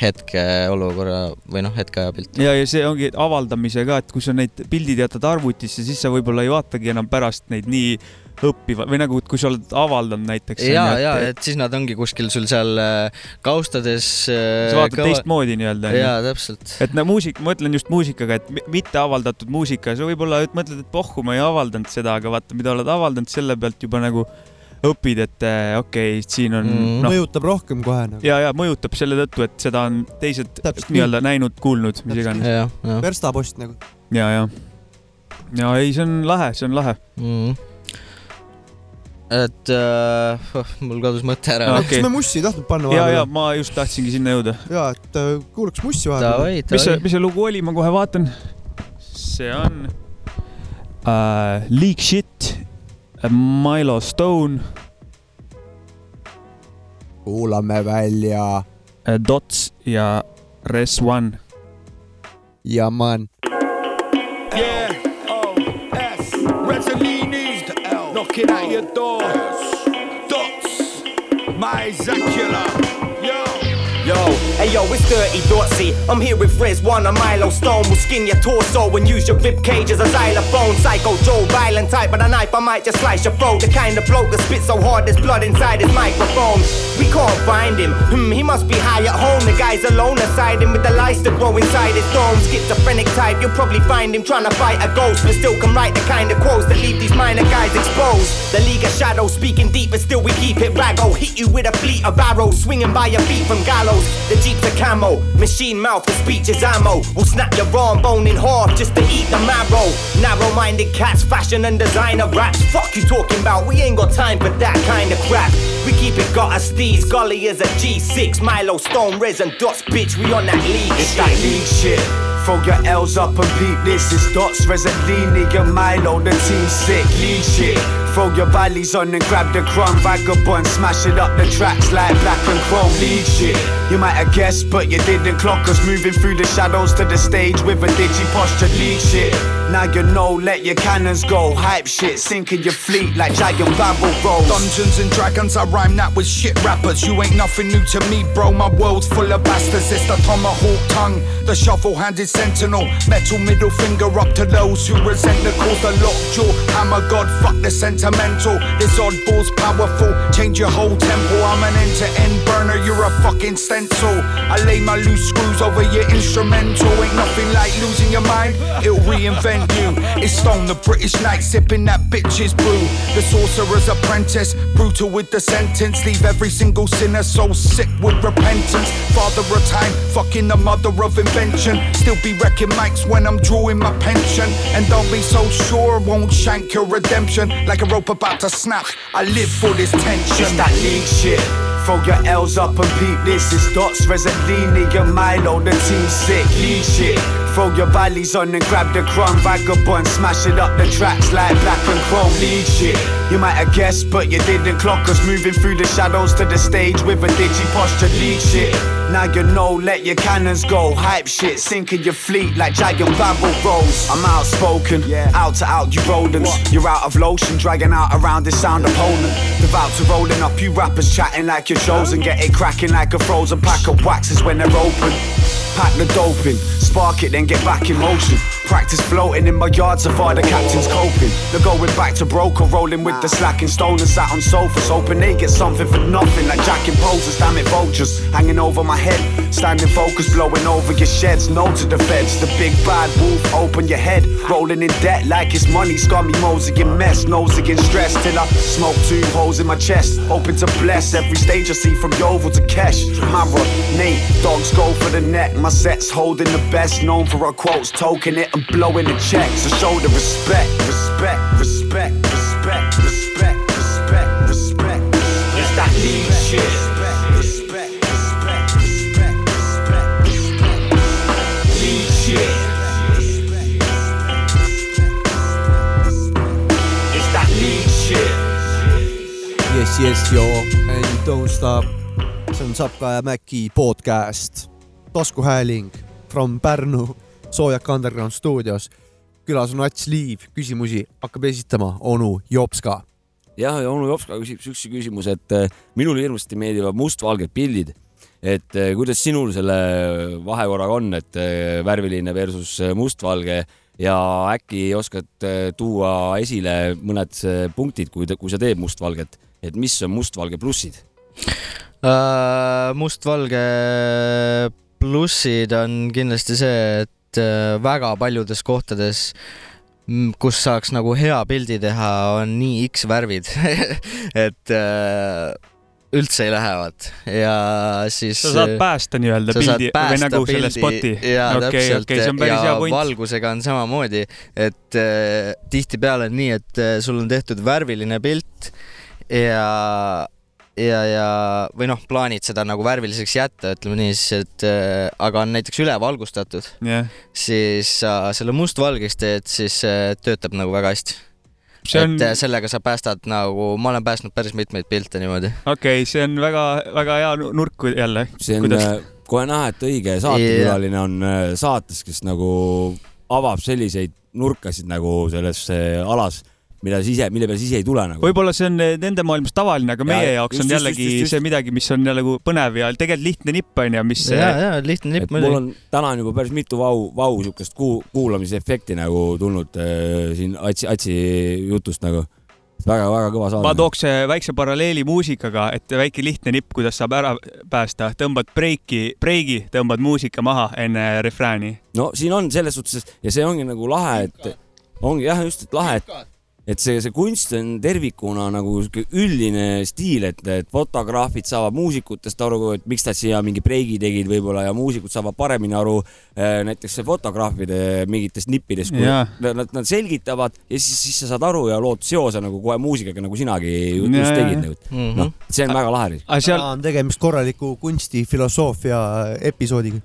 hetkeolukorra või noh, hetkeaja pilte. ja, ja see ongi avaldamise ka, et kui sa neid pildid jätad arvutisse, siis sa võib-olla ei vaatagi enam pärast neid nii õppiva või nagu, kui sa oled avaldanud näiteks. ja, ja, et siis nad ongi kuskil sul seal äh, kaustades. sa vaatad teistmoodi nii-öelda. jaa, täpselt. et no muusik, ma mõtlen just muusikaga, et mi- mitte avaldatud muusika, sa võib-olla mõtled, et pohhu, ma ei avaldanud seda, aga vaata, mida oled avaldanud, selle pealt juba nagu õpid, et eh, okei okay,, siin on mm. noh, mõjutab rohkem kohe nagu. ja, ja mõjutab selle tõttu, et seda on teised nii-öelda näinud, kuulnud, mis iganes. verstapost nagu. ja, ja, ja ei, see on lahe, see on lahe. mm.. Et äh, oh, mul kadus mõte ära no,. kas me mussi ei tahtnud panna ja, ja vahepeal? ma just tahtsingi sinna jõuda. ja, et äh, kuulaks mussi vahepeal. Mis see, mis see lugu oli, ma kohe vaatan. see on uh, Leak Shit, Milo Stone, kuulame välja Dots ja Res One. ja man. Knocking at your door. Dots, my Zacula. Yo. Hey yo, it's Dirty Dotsy. I'm here with Riz One, a Milo Stone. Will skin your torso and use your rib cage as a xylophone. Psycho Joe, violent type, but a knife I might just slice your throat. The kind of bloke that spits so hard there's blood inside his microphone. We can't find him. Hmm, he must be high at home. The guy's alone aside him with the lice that grow inside his dome. Schizophrenic type, you'll probably find him trying to fight a ghost, but still can write the kind of quotes that leave these minor guys exposed. The League of Shadows speaking deep, but still we keep it raggo. Hit you with a fleet of arrows, swinging by your feet from gallows. The Jeep's a camo, machine mouth, the speech is ammo. We'll snap your arm bone in half just to eat the marrow. Narrow-minded cats, fashion and designer raps. Fuck you talking about? We ain't got time for that kind of crap. We keep it got us steez, golly is a G6, Milo, Stone, Riz and Dots, bitch. We on that league. It's shit. that league shit. Throw your L's up and peep this. It's Dots, Resolini, and Milo, the team sick. League shit. Throw your valleys on and grab the crumb. Vagabond, smash it up the tracks like black and chrome. Lead shit. You might have guessed, but you didn't clock us. Moving through the shadows to the stage with a digi posture. Lead shit. Now you know, let your cannons go. Hype shit, sinking your fleet like giant babble rolls. Dungeons and Dragons, I rhyme that with shit rappers. You ain't nothing new to me, bro. My world's full of bastards. It's the tomahawk tongue, the shovel handed sentinel. Metal middle finger up to those who resent the cause. The lockjaw, hammer god, fuck the sentimental. This oddball's powerful, change your whole tempo. I'm an end to end burner, you're a fucking stencil. I lay my loose screws over your instrumental. Ain't nothing like losing your mind, it'll reinvent you. It's Stone, the British knight, sipping that bitch's brew. The sorcerer's apprentice, brutal with the sentence. Leave every single sinner so sick with repentance. Father of time, fucking the mother of invention. Still be wrecking mics when I'm drawing my pension. And don't be so sure, won't shank your redemption. Like a rope about to snap, I live for this tension. It's that league shit. Throw your L's up and peep this. It's Dots, Resolini, and Milo, the team sick. League shit. Throw your valleys on and grab the crumb. Vagabond, smash it up the tracks like black and chrome. Lead shit. You might have guessed, but you didn't clock us. Moving through the shadows to the stage with a digi posture. League shit. Now you know, let your cannons go. Hype shit, sinking your fleet like giant babble rolls. I'm outspoken, yeah. out to out you rodents. You're out of lotion, dragging out around this sound opponent. Devout to rolling up, you rappers chatting like you're chosen. Get it cracking like a frozen pack of waxes when they're open. Pack the dope in, spark it, then get back in motion. Practice floating in my yard so far the captain's coping. They're going back to broker, rolling with the slacking stone and sat on sofas. Hoping they get something for nothing, like jacking poses, damn it, vultures hanging over my head. Standing focus, blowing over your sheds. No to the feds, the big bad wolf, open your head. Rolling in debt like it's money, scummy moseying mess. Nose against stress till I smoke two holes in my chest. Hoping to bless every stage I see from Yeovil to Kesh. Mara, Nate, dogs go for the neck. My set's holding the best, known for our quotes, token it and blowing the check. So show the respect, respect, respect, respect, respect, respect, respect. It's that lead shit. Respect, respect, respect, respect, respect. Lead shit. It's that lead shit. Yes, yes, yo and don't stop. see on Sapka ja Mäki podcast, taskuhääling from Pärnu Soojak Underground stuudios. külas on Ats Liiv, küsimusi hakkab esitama onu Jopska. jah, ja onu Jopska küsib siukse küsimuse, et äh, minule hirmsasti meeldivad mustvalged pildid. et äh, kuidas sinul selle vahekorraga on, et äh, värviline versus äh, mustvalge ja äkki oskad äh, tuua esile mõned äh, punktid, kui, kui sa teed mustvalget, et mis on mustvalge plussid? Äh, mustvalge plussid on kindlasti see, et äh, väga paljudes kohtades, kus saaks nagu hea pildi teha, on nii X värvid, et äh, üldse ei lähevad ja siis. sa saad päästa nii-öelda pildi või nagu selle pildi spoti. jaa, okei, okei, see on päris hea point. valgusega on samamoodi, et äh, tihtipeale on nii, et äh, sul on tehtud värviline pilt ja, ja, ja või noh, plaanid seda nagu värviliseks jätta, ütleme nii siis, et äh, aga on näiteks ülevalgustatud, jah, siis sa selle mustvalgeks teed, siis äh, töötab nagu väga hästi. See on- et äh, sellega sa päästad nagu, ma olen päästnud päris mitmeid pilte niimoodi. okei, see on väga-väga hea nu- nurk jälle. see on äh, kohe näha, et õige saatekülaline on äh, saates, kes nagu avab selliseid nurkasid nagu selles äh, alas, mida sa ise, mille peale sa ise ei tule nagu. võib-olla see on nende maailmas tavaline, aga meie Ja, jaoks just, on just, jällegi just, just. see midagi, mis on jälle nagu põnev ja tegelikult lihtne nipp on ju, mis. lihtne et mul on täna on juba päris mitu vau, vau siukest kuu, kuulamisefekti nagu tulnud äh, siin Atsi, Atsi jutust nagu. väga-väga kõva saade. ma tooks äh, väikse paralleeli muusikaga, et väike lihtne nipp, kuidas saab ära päästa, tõmbad breiki, breigi, tõmbad muusika maha enne refrääni. no siin on selles suhtes ja see ongi nagu lahe, et ongi jah, just, et lahe, et et see, see kunst on tervikuna nagu sihuke üldine stiil, et, et fotograafid saavad muusikutest aru, et miks nad siia mingi breigi tegid võib-olla ja muusikud saavad paremini aru äh, näiteks fotograafide mingitest nippidest, kui Jaa. nad, nad, selgitavad ja siis, siis sa saad aru ja lood seose nagu kohe muusikaga, nagu sinagi ju- just tegid nagu Mhm.. noh, see on väga lahe. seal on tegemist korraliku kunstifilosoofia episoodiga.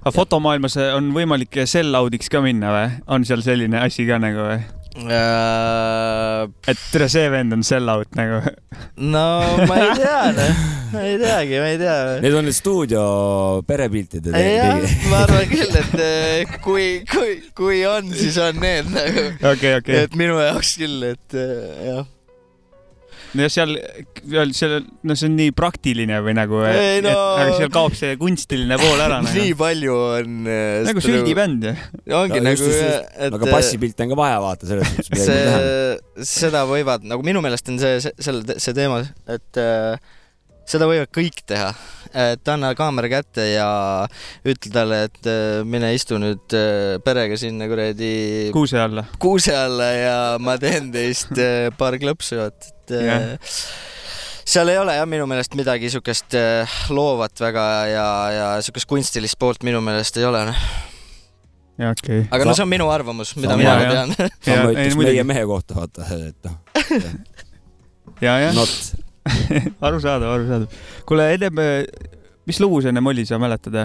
aga fotomaailmas on võimalik sell-out'iks ka minna või? on seal selline asi ka nagu või? Äh, et tere, see vend on sell out nagu. no ma ei tea, noh, ma ei teagi, ma ei tea. Need on need stuudio perepiltide jah ma arvan küll, et eh, kui, kui, kui on, siis on need nagu. Okei, okei. et minu jaoks küll, et eh, jah. No seal, seal, seal, no see on nii praktiline või nagu, Ei, no- aga seal kaob see kunstiline pool ära nagu. nii. palju on. Nagu süldibänd ju. ongi Ja nagu et aga bassipilte on ka vaja vaata selles tähenda. see, seda võivad, nagu minu meelest on see, see, see teema, et äh, seda võivad kõik teha. et anna kaamera kätte ja ütle talle, et äh, mine istu nüüd äh, perega sinna kuradi kuuse alla. kuuse alla ja ma teen teist äh, paar klõpsu, et, et äh, seal ei ole jah, minu meelest midagi siukest äh, loovat väga ja, ja siukest kunstilist poolt minu meelest ei ole, noh. jaa, okei. aga no see on minu arvamus, mida mina jah. tean. sama ütleks meie mehe kohta, vaata, et noh. ja, jah. Not. arusaadav, arusaadav. kuule, ennem, mis lugu see ennem oli, sa mäletad?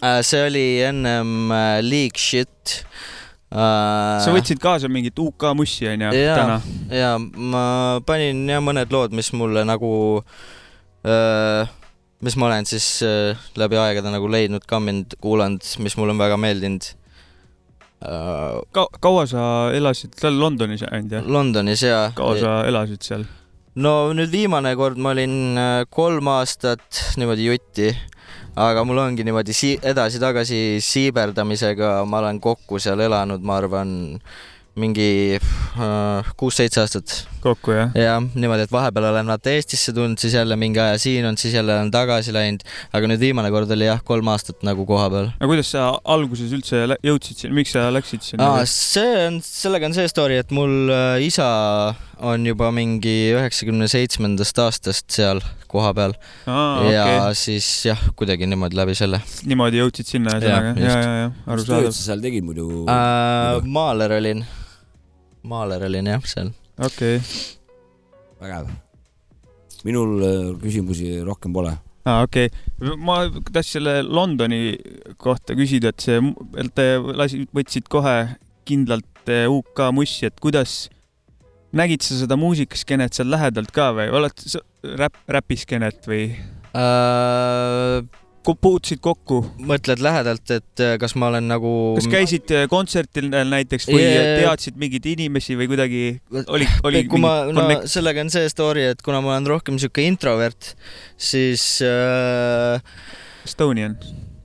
Äh, see oli ennem äh, League Shit. sa võtsid kaasa mingit UK mussi onju ja täna?, ja ma panin jah mõned lood, mis mulle nagu, mis ma olen siis äh, läbi aegade nagu leidnud, kamminud, kuulanud, mis mulle on väga meeldinud. Ka-, kaua sa elasid seal Londonis ainult jah? Londonis ja. kaua sa elasid seal? No nüüd viimane kord ma olin äh, kolm aastat niimoodi jutti, aga mul ongi niimoodi si- edasi-tagasi siiberdamisega, ma olen kokku seal elanud, ma arvan, mingi äh, kuus-seitse aastat. Kokku jah? jah, niimoodi, et vahepeal olen vaata Eestisse tulnud, siis jälle mingi aja siin olnud, siis jälle olen tagasi läinud, aga nüüd viimane kord oli jah, kolm aastat nagu kohapeal. aga kuidas sa alguses üldse jõudsid sinna, miks sa läksid sinna see on, sellega on see story, et mul äh, isa on juba mingi üheksakümne seitsmendast aastast seal kohapeal Aa, ja okei. siis jah, kuidagi niimoodi läbi selle niimoodi jõudsid sinna ühesõnaga, ja, ja, ja, mis tööd arusaadav. sa seal tegid muidu? äh,. maaler olin, maaler olin jah seal. okei. vägev. minul äh, küsimusi rohkem pole. aa, okei okay.. ma tahtsin selle Londoni kohta küsida, et see, et te lasid, võtsid kohe kindlalt eh, UK mussi, et kuidas, nägid sa seda muusikaskenet seal lähedalt ka või oled sa räpp, räpiskenet või äh,? Puutusid kokku? mõtled lähedalt, et äh, kas ma olen nagu kas käisid eh, kontsertil näiteks või Jee. teadsid mingeid inimesi või kuidagi oli, oli kui ma, no connect- sellega on see story, et kuna ma olen rohkem sihuke introvert, siis äh, Estonian.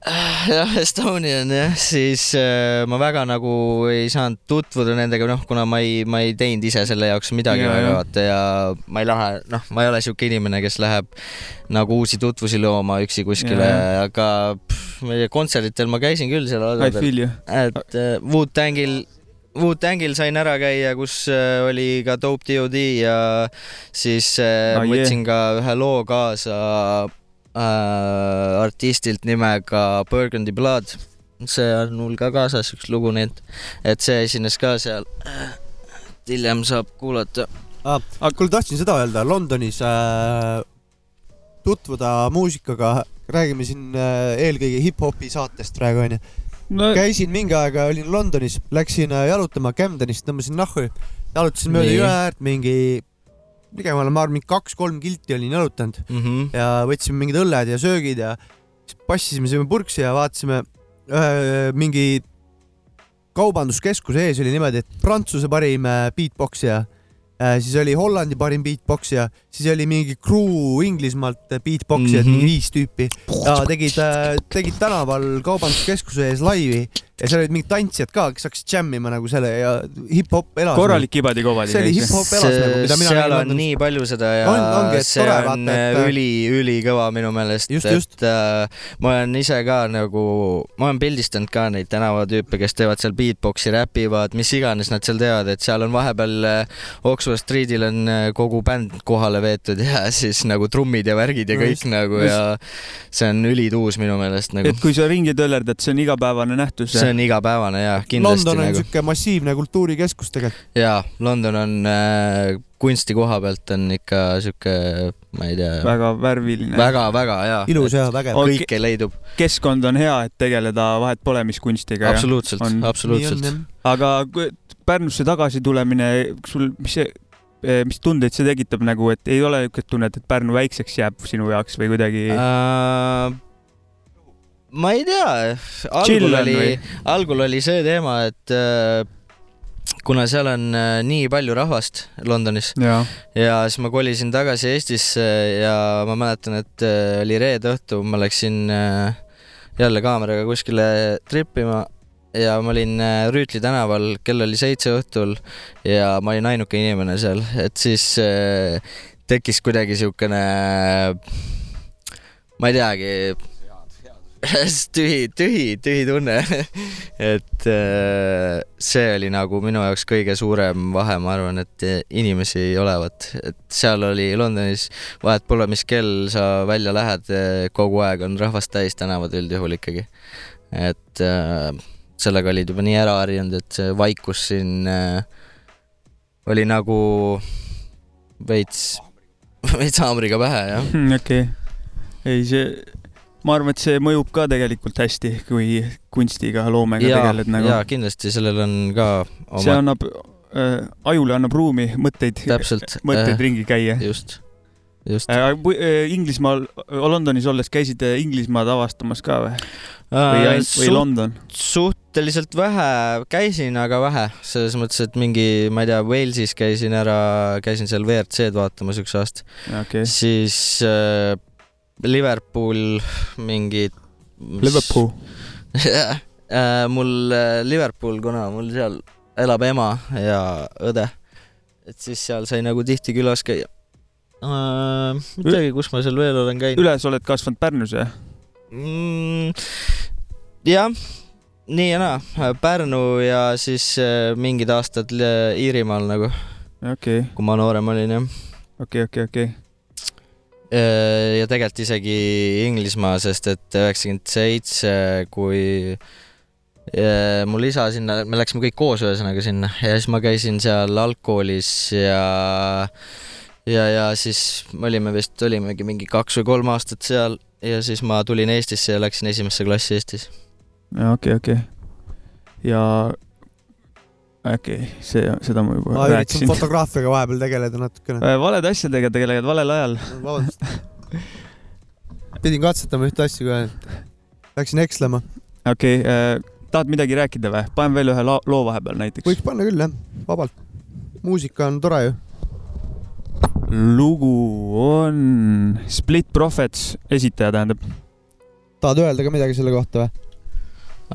jah, Estonian jah, siis äh, ma väga nagu ei saanud tutvuda nendega, noh, kuna ma ei, ma ei teinud ise selle jaoks midagi Ja, väga vaata ja ma ei lähe, noh, ma ei ole sihuke inimene, kes läheb nagu uusi tutvusi looma üksi kuskile aga pff, kontserditel ma käisin küll seal et äh, Wu-Tangil Wu-Tangil sain ära käia, kus äh, oli ka Dope DOD ja siis äh, Ah, võtsin ka ühe loo kaasa äh, artistilt nimega Burgundy Blood. see on mul ka kaasas üks lugu, nii et, et see esines ka seal. hiljem saab kuulata. ah,. aga kuule, tahtsin seda öelda, Londonis äh, tutvuda muusikaga, räägime siin äh, eelkõige hip-hopi saatest praegu onju no,. käisin mingi aega, olin Londonis, läksin äh, jalutama Camdenist, tõmbasin nahku, jalutasin mööda jõe äärt mingi, ligemale ma arvan, mingi kaks-kolm kilti olin jalutanud mm. -hmm. ja võtsime mingid õlled ja söögid ja siis passisime sinna purksi ja vaatasime öö, mingi kaubanduskeskuse ees oli niimoodi, et Prantsuse parim äh, beatboxija, siis oli Hollandi parim beatboxija, siis oli mingi crew Inglismaalt äh, beatboxijad mm, Mhm. -hmm. mingi viis tüüpi tegid, tegid tänaval kaubanduskeskuse ees laivi ja seal olid mingid tantsijad ka, kes hakkasid džämmima nagu selle ja hip-hop elas. korralik kibadi-kobadi see oli hip-hop elas nagu, mida mina seal on nii palju seda ja On- ongi, et see tore on vaata, et- üli, ülikõva minu meelest, Just, et just. äh, ma olen ise ka nagu, ma olen pildistanud ka neid tänavatüüpe, kes teevad seal beatbox'i, räpivad, mis iganes nad seal teevad, et seal on vahepeal äh, Oxford Streetil on äh, kogu bänd kohale veetud ja siis nagu trummid ja värgid ja kõik just, nagu just. ja see on ülituus minu meelest nagu et. kui sa ringi töllerdad, see on igapäevane nähtus. See on igapäevane ja kindlasti London on nagu siuke massiivne kultuurikeskus tegelikult. jaa, London on äh, kunsti koha pealt on ikka sihuke, ma ei tea. väga värviline. väga-väga jaa. Ilus ja vägev. kõike leidub. keskkond on hea, et tegeleda, vahet pole, mis kunstiga. Absoluutselt, absoluutselt. Aga Pärnusse tagasi tulemine, sul, mis see, mis tundeid see tekitab nagu, et ei ole niisugust tunnet, et Pärnu väikseks jääb sinu jaoks või kuidagi äh,? Ma ei tea, algul oli algul oli see teema, et äh, kuna seal on äh, nii palju rahvast Londonis ja, ja siis ma kolisin tagasi Eestisse ja ma mäletan, et äh, oli reede õhtu, ma läksin äh, jälle kaameraga kuskile trippima ja ma olin äh, Rüütli tänaval, kell oli seitse õhtul ja ma olin ainuke inimene seal, et siis äh, tekkis kuidagi siukene, ma ei teagi, tühi, tühi, tühi tunne. et äh, see oli nagu minu jaoks kõige suurem vahe, ma arvan, et inimesi ei olevat, et seal oli Londonis, vahet pole, mis kell sa välja lähed, kogu aeg on rahvast täis tänavad üldjuhul ikkagi. et äh, sellega olid juba nii ära harjunud, et see vaikus siin äh, oli nagu veits, veits haamriga pähe, jah. okei. ei, see, ma arvan, et see mõjub ka tegelikult hästi, kui kunstiga, loomega ja, tegeled nagu ja. kindlasti sellel on ka see oma, annab äh,, ajule annab ruumi mõtteid, mõtteid ringi käia. just, just. äh,. Inglismaal, Londonis olles käisid äh, Inglismaad avastamas ka või? või ainult, või London? suhteliselt vähe käisin, aga vähe, selles mõttes, et mingi, ma ei tea, Walesis käisin ära, käisin seal WRC-d vaatamas üks aasta, okei. siis äh, Liverpool mingi. Liverpool. jah, mul äh, Liverpool, kuna mul seal elab ema ja õde, et siis seal sai nagu tihti külas käia äh,. ei teagi, kus ma seal veel olen käinud. üles oled kasvanud Pärnus jah? mm,. jah, nii ja naa, Pärnu ja siis äh, mingid aastad äh, Iirimaal nagu, okei, kui ma noorem olin jah. okei, okei, okei. Äh, ja tegelikult isegi Inglismaa, sest et üheksakümmend seitse, kui äh, mul isa sinna, me läksime kõik koos ühesõnaga sinna ja siis ma käisin seal algkoolis ja ja, ja siis me olime vist, olimegi mingi kaks või kolm aastat seal ja siis ma tulin Eestisse ja läksin esimesse klassi Eestis. okei, okei. ja okei okay,, see, seda ma juba ma üritasin rääkisin. fotograafiaga vahepeal tegeleda natukene. valede asjadega tegelevad valel ajal. vabandust. pidin katsetama ühte asja kohe. Läksin ekslema. okei okay,, tahad midagi rääkida või? panen veel ühe loo, loo vahepeal näiteks. võiks panna küll jah, vabalt. muusika on tore ju. lugu on Split Prophets, esitaja tähendab. tahad öelda ka midagi selle kohta või?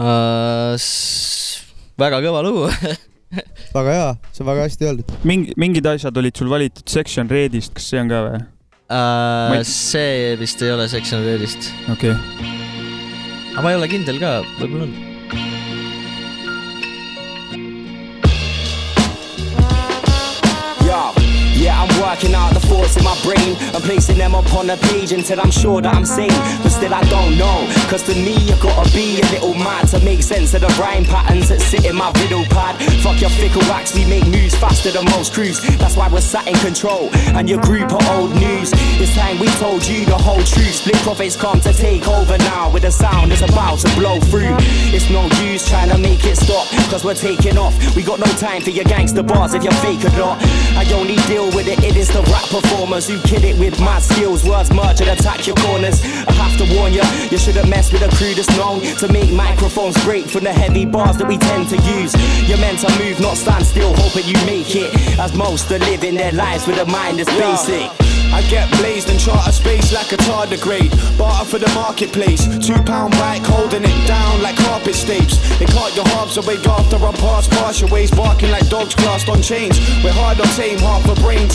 uh,. väga kõva lugu väga hea, see on väga hästi öeldud. mingi, mingid asjad olid sul valitud Section Redist, kas see on ka või? uh, ei-. see vist ei ole Section Redist. okei okay.. aga ma ei ole kindel ka, võib-olla on. Working out the thoughts in my brain and placing them upon a page until I'm sure that I'm sane. But still, I don't know. Cause to me, you gotta be a little mad to make sense of the rhyme patterns that sit in my riddle pad. Fuck your fickle wax, we make moves faster than most crews. That's why we're sat in control. And your group are old news. It's time we told you the whole truth. Split profits come to take over now with a sound that's about to blow through. It's no use trying to make it stop. Cause we're taking off. We got no time for your gangster bars if you're fake or not. I only deal with it, it is the rap performers who kid it with mad skills. Words merge and attack your corners. I have to warn you, you shouldn't mess with a crew that's known to make microphones break from the heavy bars that we tend to use. You're meant to move, not stand still, hoping you make it. As most are living their lives with a mind that's basic. I get blazed and charter space like a tardigrade. Barter for the marketplace. Two pound bike holding it down like carpet stapes. They cart your halves away after I pass past your ways, barking like dogs classed on chains. We're hard on tame, half a brain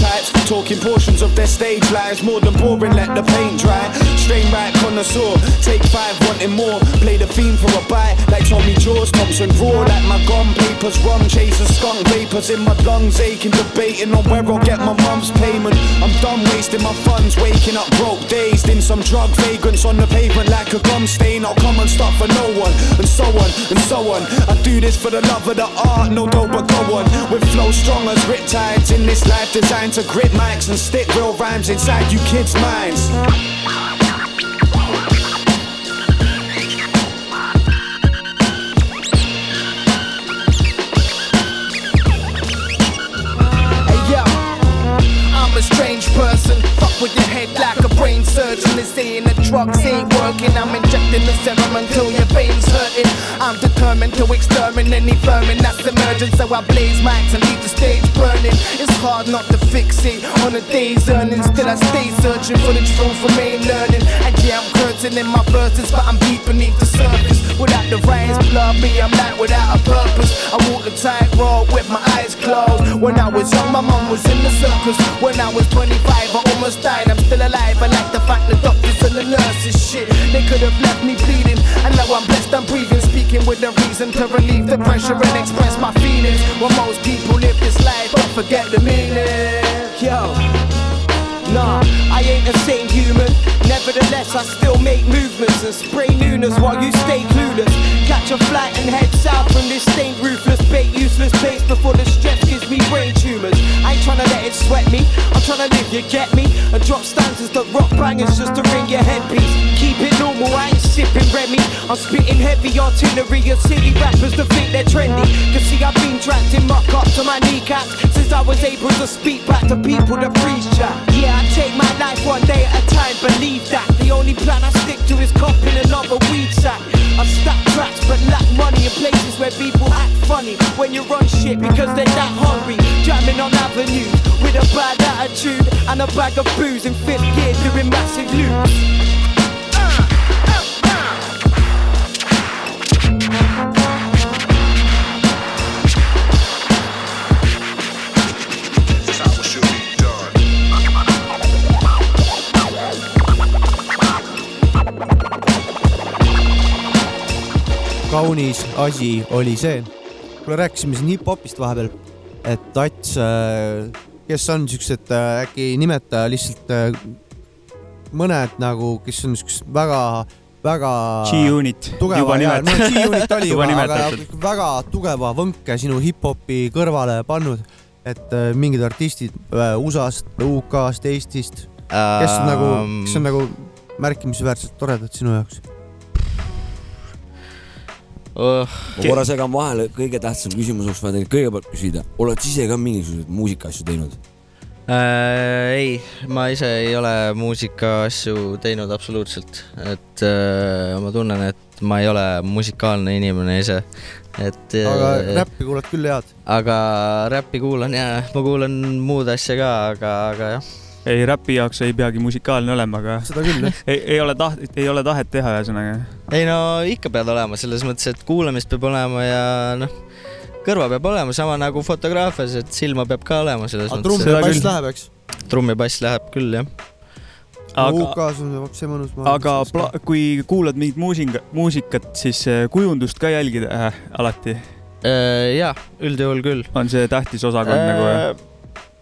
Talking portions of their stage lives. More than boring, let the paint dry. Strain right connoisseur. Take five, wanting more. Play the theme for a bite like Tommy Jaws. Thompson raw like my gum papers. Rum chasing skunk vapors in my lungs. Aching, debating on where I'll get my mum's payment. I'm done wasting my funds. Waking up broke, dazed in some drug vagrants on the pavement like a gum stain. I'll come and stop for no one. And so on, and so on. I do this for the love of the art. No dough, but go on. With flow strong as riptides in this life designed to Grit mics and stick real rhymes inside you kids' minds. Hey, yo. I'm a strange person, fuck with your head like surgeon is saying the drugs ain't working. I'm injecting the serum until your veins hurting. I'm determined to exterminate any vermin that's emerging. So I blaze mics and leave the stage burning. It's hard not to fix it on a day's earnings. Still I stay searching for the truth, remain learning. And yeah, I'm curtain in my verses, but I'm deep beneath the surface. Without the rhymes, blood me, I'm not without a purpose. I walk the tightrope with my eyes closed. When I was young, my mom was in the circus. When I was 25, the doctors and the nurses shit. They could have left me bleeding. And now I'm blessed, I'm breathing, speaking with a reason to relieve the pressure and express my feelings. When most people live this life, but forget the meaning. Yo. Nah, I ain't the same human. Nevertheless, I still make movements and spray newness while you stay clueless. Catch a flight and head south from this stained ruthless bait, useless pace before the stress gives me brain tumors. I ain't tryna let it sweat me, I'm tryna live, you get me? And drop stanzas that rock bangers just to ring your headpiece. Keep it normal, I ain't sipping Remy. I'm spitting heavy artillery of city rappers that think they're trendy. Cause see, I've in muck up to my kneecaps since I was able to speak back to people that preach chat. Yeah, I take my life one day at a time, believe that. The only plan I stick to is copying another weed sack. I stack tracks but lack money in places where people act funny when you run shit because they're that hungry. Jamming on avenues with a bad attitude and a bag of booze in fifth gear doing massive loops. Kaunis asi oli see, kuule rääkisime siin hip-hopist vahepeal, et Ats, kes on siuksed, äkki nimeta lihtsalt äh, mõned nagu, kes on siuksed väga, väga. G-Unit, juba nimetatud. G-Unit oli Juba juba, aga väga tugeva võnke sinu hip-hopi kõrvale pannud, et äh, mingid artistid äh, USA-st, UK-st, Eestist, kes um... nagu, kes on nagu märkimisväärselt toredad sinu jaoks oh. ma korra segan vahele, kõige tähtsam küsimus oleks vaja tegelikult kõigepealt küsida, oled sa ise ka mingisuguseid muusikaasju teinud? Äh, ei, ma ise ei ole muusikaasju teinud absoluutselt, et äh, ma tunnen, et ma ei ole musikaalne inimene ise, et. aga räppi kuulad küll head? aga räppi kuulan ja, ma kuulan muud asja ka, aga, aga jah ei, räpi jaoks ei peagi musikaalne olema, aga seda küll, jah. ei, ei ole taht-, ei ole tahet teha, ühesõnaga. ei no ikka pead olema selles mõttes, et kuulamist peab olema ja noh, kõrva peab olema sama nagu fotograafias, et silma peab ka olema selles aga mõttes. trumm ja bass läheb, eks? trumm ja bass läheb küll jah. Aga- UK-s on see mõnus. aga pla-, kui kuulad mingit muusika, muusikat, siis äh, kujundust ka jälgid äh, alati? ja, üldjuhul küll. on see tähtis osakond äh... nagu jah?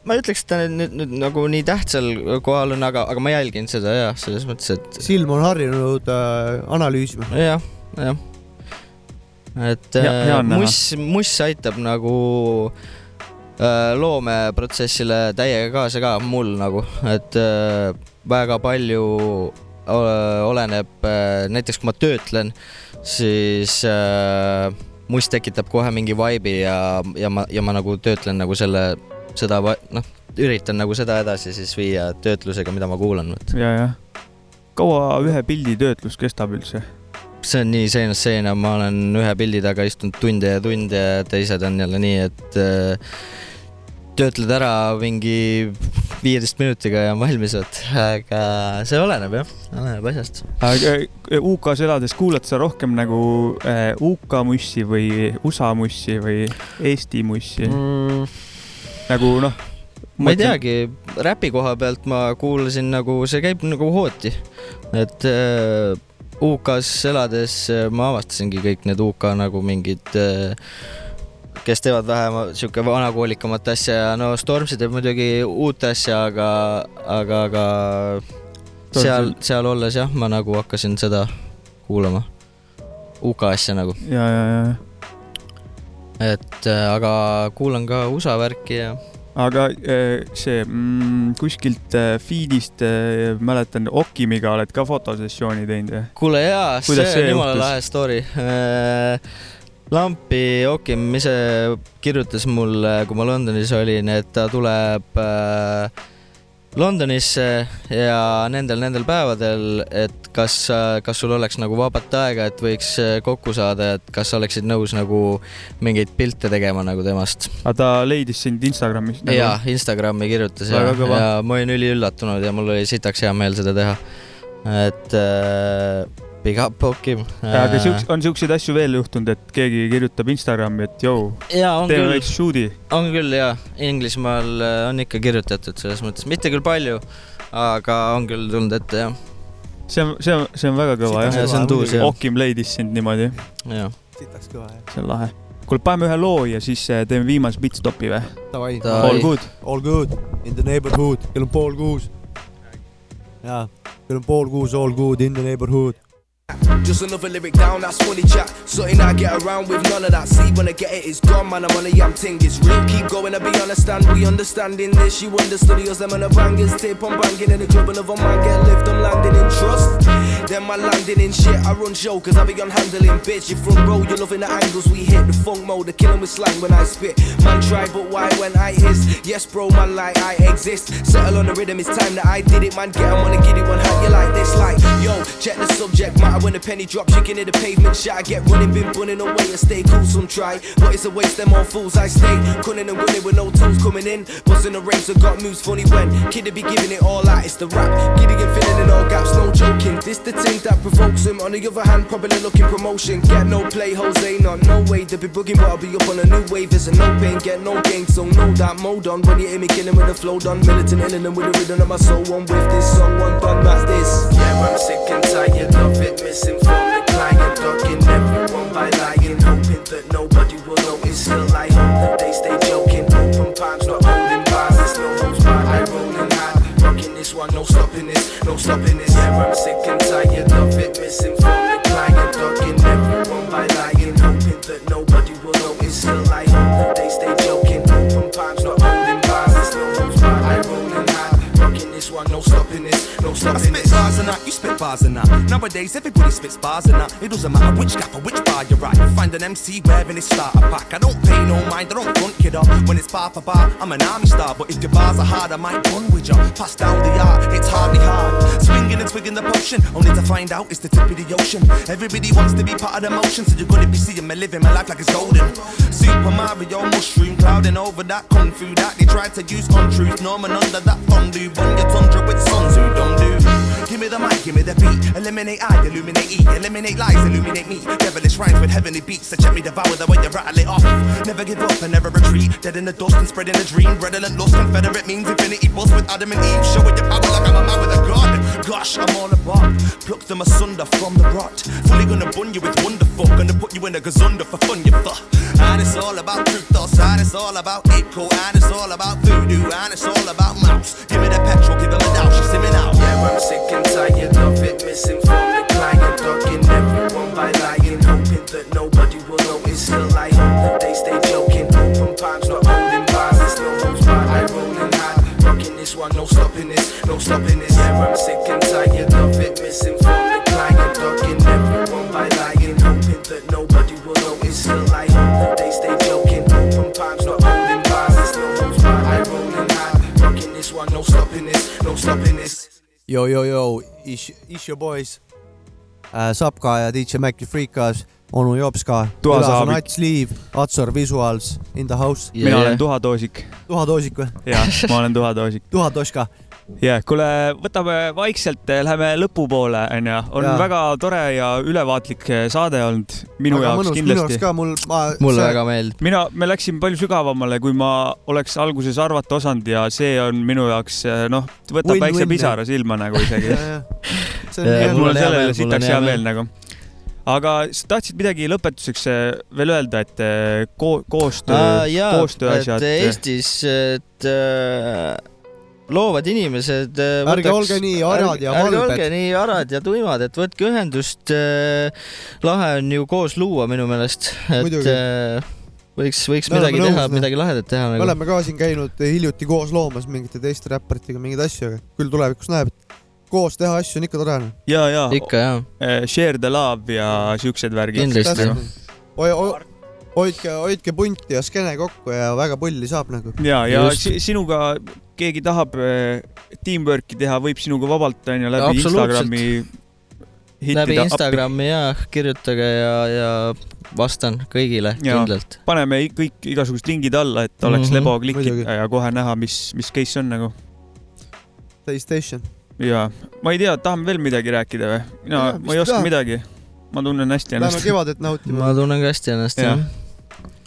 Ma ei ütleks, et ta nüüd, nüüd, nüüd nagu nii tähtsal kohal on, aga, aga ma jälgin seda jah, selles mõttes, et silm on harjunud äh, analüüsima. jah, jah. et hea äh, muss, muss aitab nagu äh, loomeprotsessile täiega kaasa ka, mul nagu, et äh, väga palju äh, oleneb äh,, näiteks kui ma töötlen, siis äh, must tekitab kohe mingi vibe'i ja, ja ma, ja ma nagu töötlen nagu selle, seda, noh, üritan nagu seda edasi siis viia töötlusega, mida ma kuulan, ja, jah. kaua ühe pildi töötlus kestab üldse? see on nii seinast seina, ma olen ühe pildi taga istunud tunde ja tunde ja teised on jälle nii, et äh, töötled ära mingi viieteist minutiga ja on valmis, vot, aga see oleneb jah, oleneb asjast. aga äh, UK-s elades kuulad sa rohkem nagu äh, UK mussi või USA mussi või Eesti mussi mm.? Nagu noh. ma ei teagi, räpi koha pealt ma kuulasin nagu, see käib nagu hooti, et äh, UK-s elades äh, ma avastasingi kõik need UK nagu mingid äh, kes teevad vähem sihuke vanakoolikamat asja ja no Stormzy teeb muidugi uut asja, aga, aga, aga seal, seal olles jah, ma nagu hakkasin seda kuulama. UK asja nagu. ja, ja, ja. Et äh, aga kuulan ka USA värki ja aga äh, see mm, kuskilt äh, feed'ist mäletan, Okimiga oled ka fotosessiooni teinud jah? kuule jaa, see on jumala lahe story. Lampi Okim ise kirjutas mulle, kui ma Londonis olin, et ta tuleb äh, Londonisse ja nendel, nendel päevadel, et kas, kas sul oleks nagu vabat aega, et võiks äh, kokku saada, et kas sa oleksid nõus nagu mingeid pilte tegema nagu temast? aga ta leidis sind Instagramis nagu? jaa, Instagrami kirjutas ja, ja ma olin üliüllatunud ja mul oli sitaks hea meel seda teha. et äh, big up Pokim Ja, aga siuks- on siukseid asju veel juhtunud, et keegi kirjutab Instagrami, et jõu, teeme küll väikse shoot'i. on küll jaa, Inglismaal äh, on ikka kirjutatud selles mõttes, mitte küll palju, aga on küll tulnud ette jah. see on, see on, see on väga kõva jah. see on tuus, jah. Okim leidis sind niimoodi. jah. sitaks kõva jah. see on lahe. kuule, paneme ühe loo ja siis äh, teeme viimase pitstopi või? Davai. All good. All good in the neighborhood, kell on pool kuus. jaa, kell on pool kuus, all good in the neighborhood. Just another lyric down, that's funny chat. Something I get around with, none of that. See, when I get it, it's gone, man. I'm on a yam ting. It's real, keep going, I be understand. We understanding this. You understudy us, them on the bangers. Tape on banging in the club, another man get lift. I'm landing in trust. Then my landing in shit. I run show, cause I be on handling, bitch. You front row, you're loving the angles we hit. The funk mode, the killing with slang when I spit. Man, try, but why when I hiss? Yes, bro, man, like I exist. Settle on the rhythm, it's time that I did it, man. Get 'em on the giddy one, how you like this? Like, yo, check the subject matter when the penny drops, chicken in the pavement. I get running, been bunning away and stay cool. Some try, but it's a waste, them all fools. I stay cunning and winning with no tools coming in. Busting the race, I got moves funny when kid to be giving it all out. It's the rap, giddy and filling in all gaps, no joking. This the thing that provokes him. On the other hand, probably looking promotion. Get no play, Jose, not no way. They be booking, but I'll be up on a new wave. There's a no pain, get no gain. So know that mode on when you hear me killing with the flow done. Militant illing and with the rhythm of my soul. One with this song, one done, that's this. Yeah, I'm sick and tired of it, misinformed client, ducking everyone by lying, hoping that nobody will notice. Still, I hope that they stay joking. Open palms, not holding bars. There's no holds barred. I rolling hard, rocking this one, no stopping this, no stopping this. Yeah, I'm sick and tired of it, misinformed client, ducking everyone no I spit bars and that, you spit bars and that. Nowadays, everybody spits bars and that. It doesn't matter which gap or which bar you're at. You find an MC wearing his starter pack. I don't pay no mind, I don't front kid up. When it's bar for bar, I'm an army star. But if your bars are hard, I might run with you. Pass down the art, it's hardly hard. Swinging and twigging the potion, only to find out it's the tip of the ocean. Everybody wants to be part of the motion, so you're gonna be seeing me living my life like it's golden. Super Mario mushroom clouding over that kung fu that they tried to use untruth. Norman under that fondue, bun your tundra with Sun who don't do. Give me the mic, give me the beat. Eliminate I, illuminate E. Eliminate lies, illuminate me. Devilish rhymes with heavenly beats. So check me devour the way you rattle it off. Never give up and never retreat. Dead in the dust and spreading a dream. Redolent lost, confederate means infinity boss with Adam and Eve. Showing your power like I'm a man with a god. Gosh, I'm all about. Pluck them asunder from the rot. Fully gonna bun you with wonderful. Gonna put you in a gazunda for fun, you fuck. And it's all about truth, thoughts. And it's all about April. And it's all about voodoo. And it's all about mouse. Give me the petrol, give them a I'm sick and tired of it, misinformed client, ducking everyone by lying, hoping that nobody will notice. Still, I hope that they stay joking. Open palms, not holding bars. There's no holds barred. I rolling hard, rocking this one, no stopping this, no stopping this. Yeah, I'm sick and tired Yo, yo, yo, Ish, Ish your boys äh,. Sapka ja DJ Maci Freekas, onu Jopska, külas on. Ats Liiv, Atsor Visuals in the house. mina olen tuhatoosik. tuhatoosik või? jah, ma olen tuhatoosik. tuhatoška. ja kuule, võtame vaikselt, läheme lõpupoole, onju. on Jaa. väga tore ja ülevaatlik saade olnud minu Väga jaoks mõnus, minu jaoks kindlasti. ka, mul- ma- Mulle see- väga meeldib. mina, me läksime palju sügavamale, kui ma oleks alguses arvata osanud ja see on minu jaoks noh, võtab Win-win, väikse jah. pisara silma nagu isegi Ja, ja. Ja, mul on selle üle sitaks hea meel. nagu. aga sa tahtsid midagi lõpetuseks eh, veel öelda, et eh, ko koostöö koostöö asjad et. Eestis, et äh, loovad inimesed äh,. Ärge olge nii arad ja ärge halbed. olge nii arad ja tuimad, et võtke ühendust äh,. lahe on ju koos luua minu meelest, et Muidugi. äh, võiks, võiks Me midagi teha, midagi lahedat teha me nagu. oleme ka siin käinud hiljuti koos loomas mingite teiste räpparitega mingeid asju, aga küll tulevikus näeb, et koos teha asju on ikka tore. noh. ja, ja. Ikka, jaa. Share the love ja siuksed värgid. Kindlasti. oi, oi, hoidke, hoidke punti ja skeene kokku ja väga pulli saab nagu. ja, ja si sinuga keegi tahab äh, teamwork'i teha, võib sinuga vabalt onju läbi. Instagrami läbi Instagrami ja kirjutage ja, ja vastan kõigile ja kindlalt. paneme kõik igasugused lingid alla, et oleks Mhm, lebo klikkida muidugi. ja kohe näha, mis, mis case on nagu. Playstation. ja ma ei tea, tahame veel midagi rääkida või? mina ma ei oska taha. midagi. ma tunnen hästi Läheme ennast. kevadet nautima. ma tunnen ka hästi ennast Jah. jah.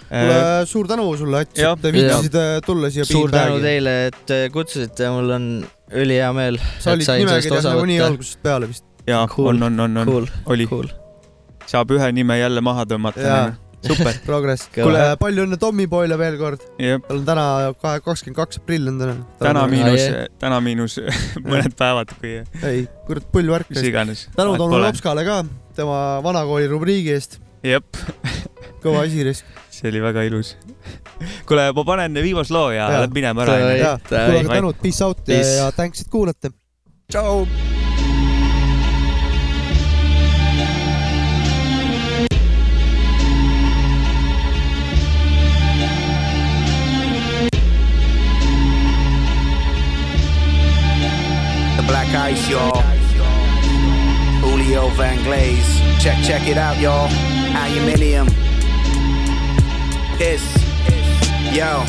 kuule, suur tänu sulle, Ats, et te viitsisid äh, tulla siia. suur tänu. teile, et äh, kutsusite, mul on ülihea meel, sa olid nimekirjas nagunii algusest peale vist. jaa, Cool. on, on, on, on Cool., oli. Cool. saab ühe nime jälle maha tõmmata super. Progress. Kuule, palju õnne Tommy Boyle veel kord. jep, tal on täna kahe, kakskümmend kaks aprill on täna. täna miinus täna miinus mõned päevad, kui ei, kurat, pull värk. mis iganes. tänu Tonu Lopskale ka, tema vanakooli rubriigi eest. jep, kõva asi, risk. see oli väga ilus. kuule, ma panen viimase loo ja Jaa. läheb minema ära. Ja, kuule, aga tänud, peace out ja, Peace. ja thanks, et kuulate. tšau. The black ice, y'all. Julio Van Glaze. Check, check it out, y'all. Aluminium. Yo.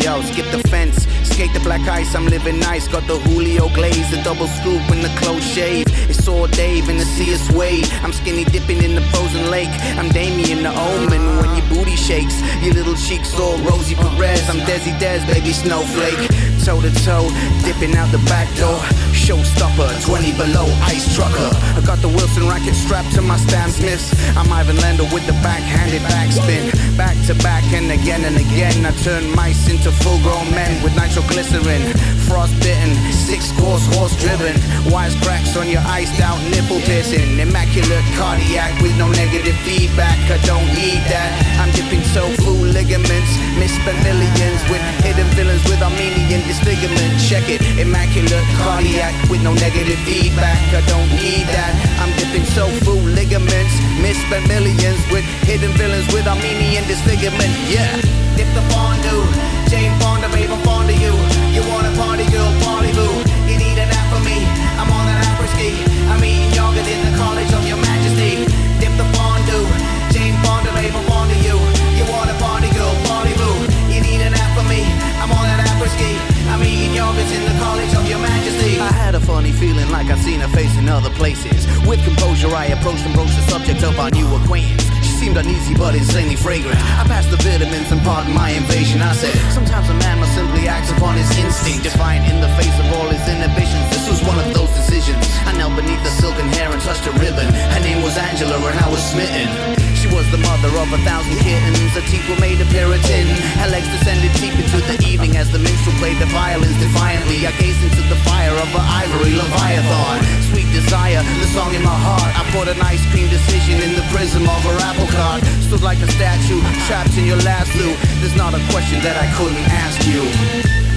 Yo, skip the fence, skate the black ice, I'm living nice. Got the Julio glaze, the double scoop and the close shave. It's all Dave in the sea of suede. I'm skinny dipping in the frozen lake. I'm Damien the Omen when your booty shakes. Your little cheeks all Rosie Perez. I'm Desi Des, baby snowflake. Toe to toe, dipping out the back door. Showstopper, 20 below, ice trucker. I got the Wilson racket strapped to my Stan Smiths. I'm Ivan Lender with the backhanded backspin. Back to back and again and again. I turn mice into full grown men with nitroglycerin. Frostbitten, six course horse driven. Wise cracks on your iced out nipple piercing. Immaculate cardiac with no negative feedback. I don't need that. I'm dipping so tofu ligaments. Misspent millions with hidden villains with Armenian disfigurement. Check it. Immaculate cardiac with no negative feedback. I don't need that. I'm dipping so tofu ligaments. Misspent millions with hidden villains with Armenian disfigurement. Yeah. Dip the fondue. Jane Fonda, babe, I'm fond of you. You want a party girl, party boo. You need an app for me. I'm on that apple ski. I'm eating yogurt in the college of your majesty. Dip the fondue. Jane Fonda, babe, I'm fond of you. You want a party girl, party boo. You need an app for me. I'm on that apple ski. I'm eating yogurt in the college of your majesty. I had a funny feeling like I'd seen her face in other places. With composure, I approached and broached the subject of our new acquaintance. Seemed uneasy but insanely fragrant. I passed the vitamins and pardon my invasion. I said, sometimes a man must simply act upon his instinct, defiant in the face of all his inhibitions. This was one of those decisions. I knelt beneath the silken hair and touched a ribbon. Her name was Angela and I was smitten. She was the mother of a thousand kittens. Her teeth were made of piritin. Her legs descended deep into the evening as the minstrel played the violins defiantly. I gazed into the fire of her ivory leviathan. Sweet desire, the song in my heart. I poured an ice cream decision in the prism of her apple cart. Stood like a statue, trapped in your last loop. There's not a question that I couldn't ask you.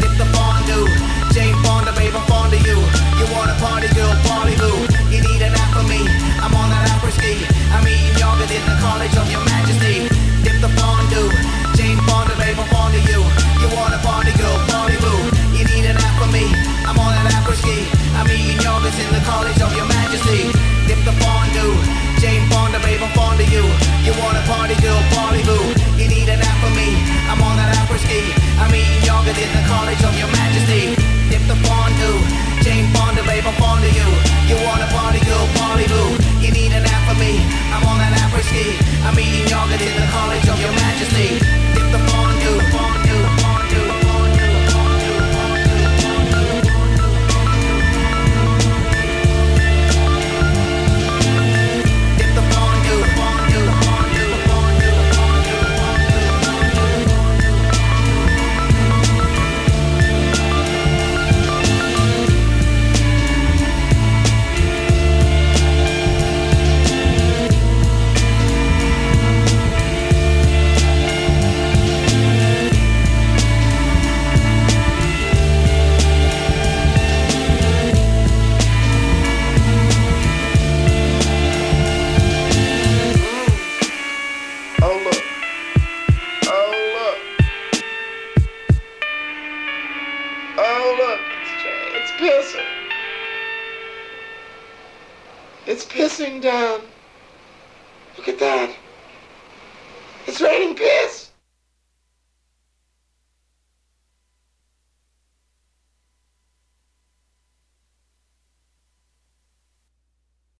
Dip the fondue, Jane Fonda, babe, I'm fond of you. You want a party girl, party boo. You need an app for me. I'm eating yogurt in the college of your majesty. Dip the fondue, Jane Fonda, babe, I'm fond of you. You want a party girl, party boo. You need an app for me. I'm on that apple ski. I'm eating yogurt in the college of your majesty. Dip the fondue, Jane Fonda, babe, I'm fond of you. You want a party girl, party boo. You need an app for me. I'm on that apple ski. I'm eating yogurt in the college of your majesty. Dip the fondue, Jane Fonda, babe, I'm fond of you.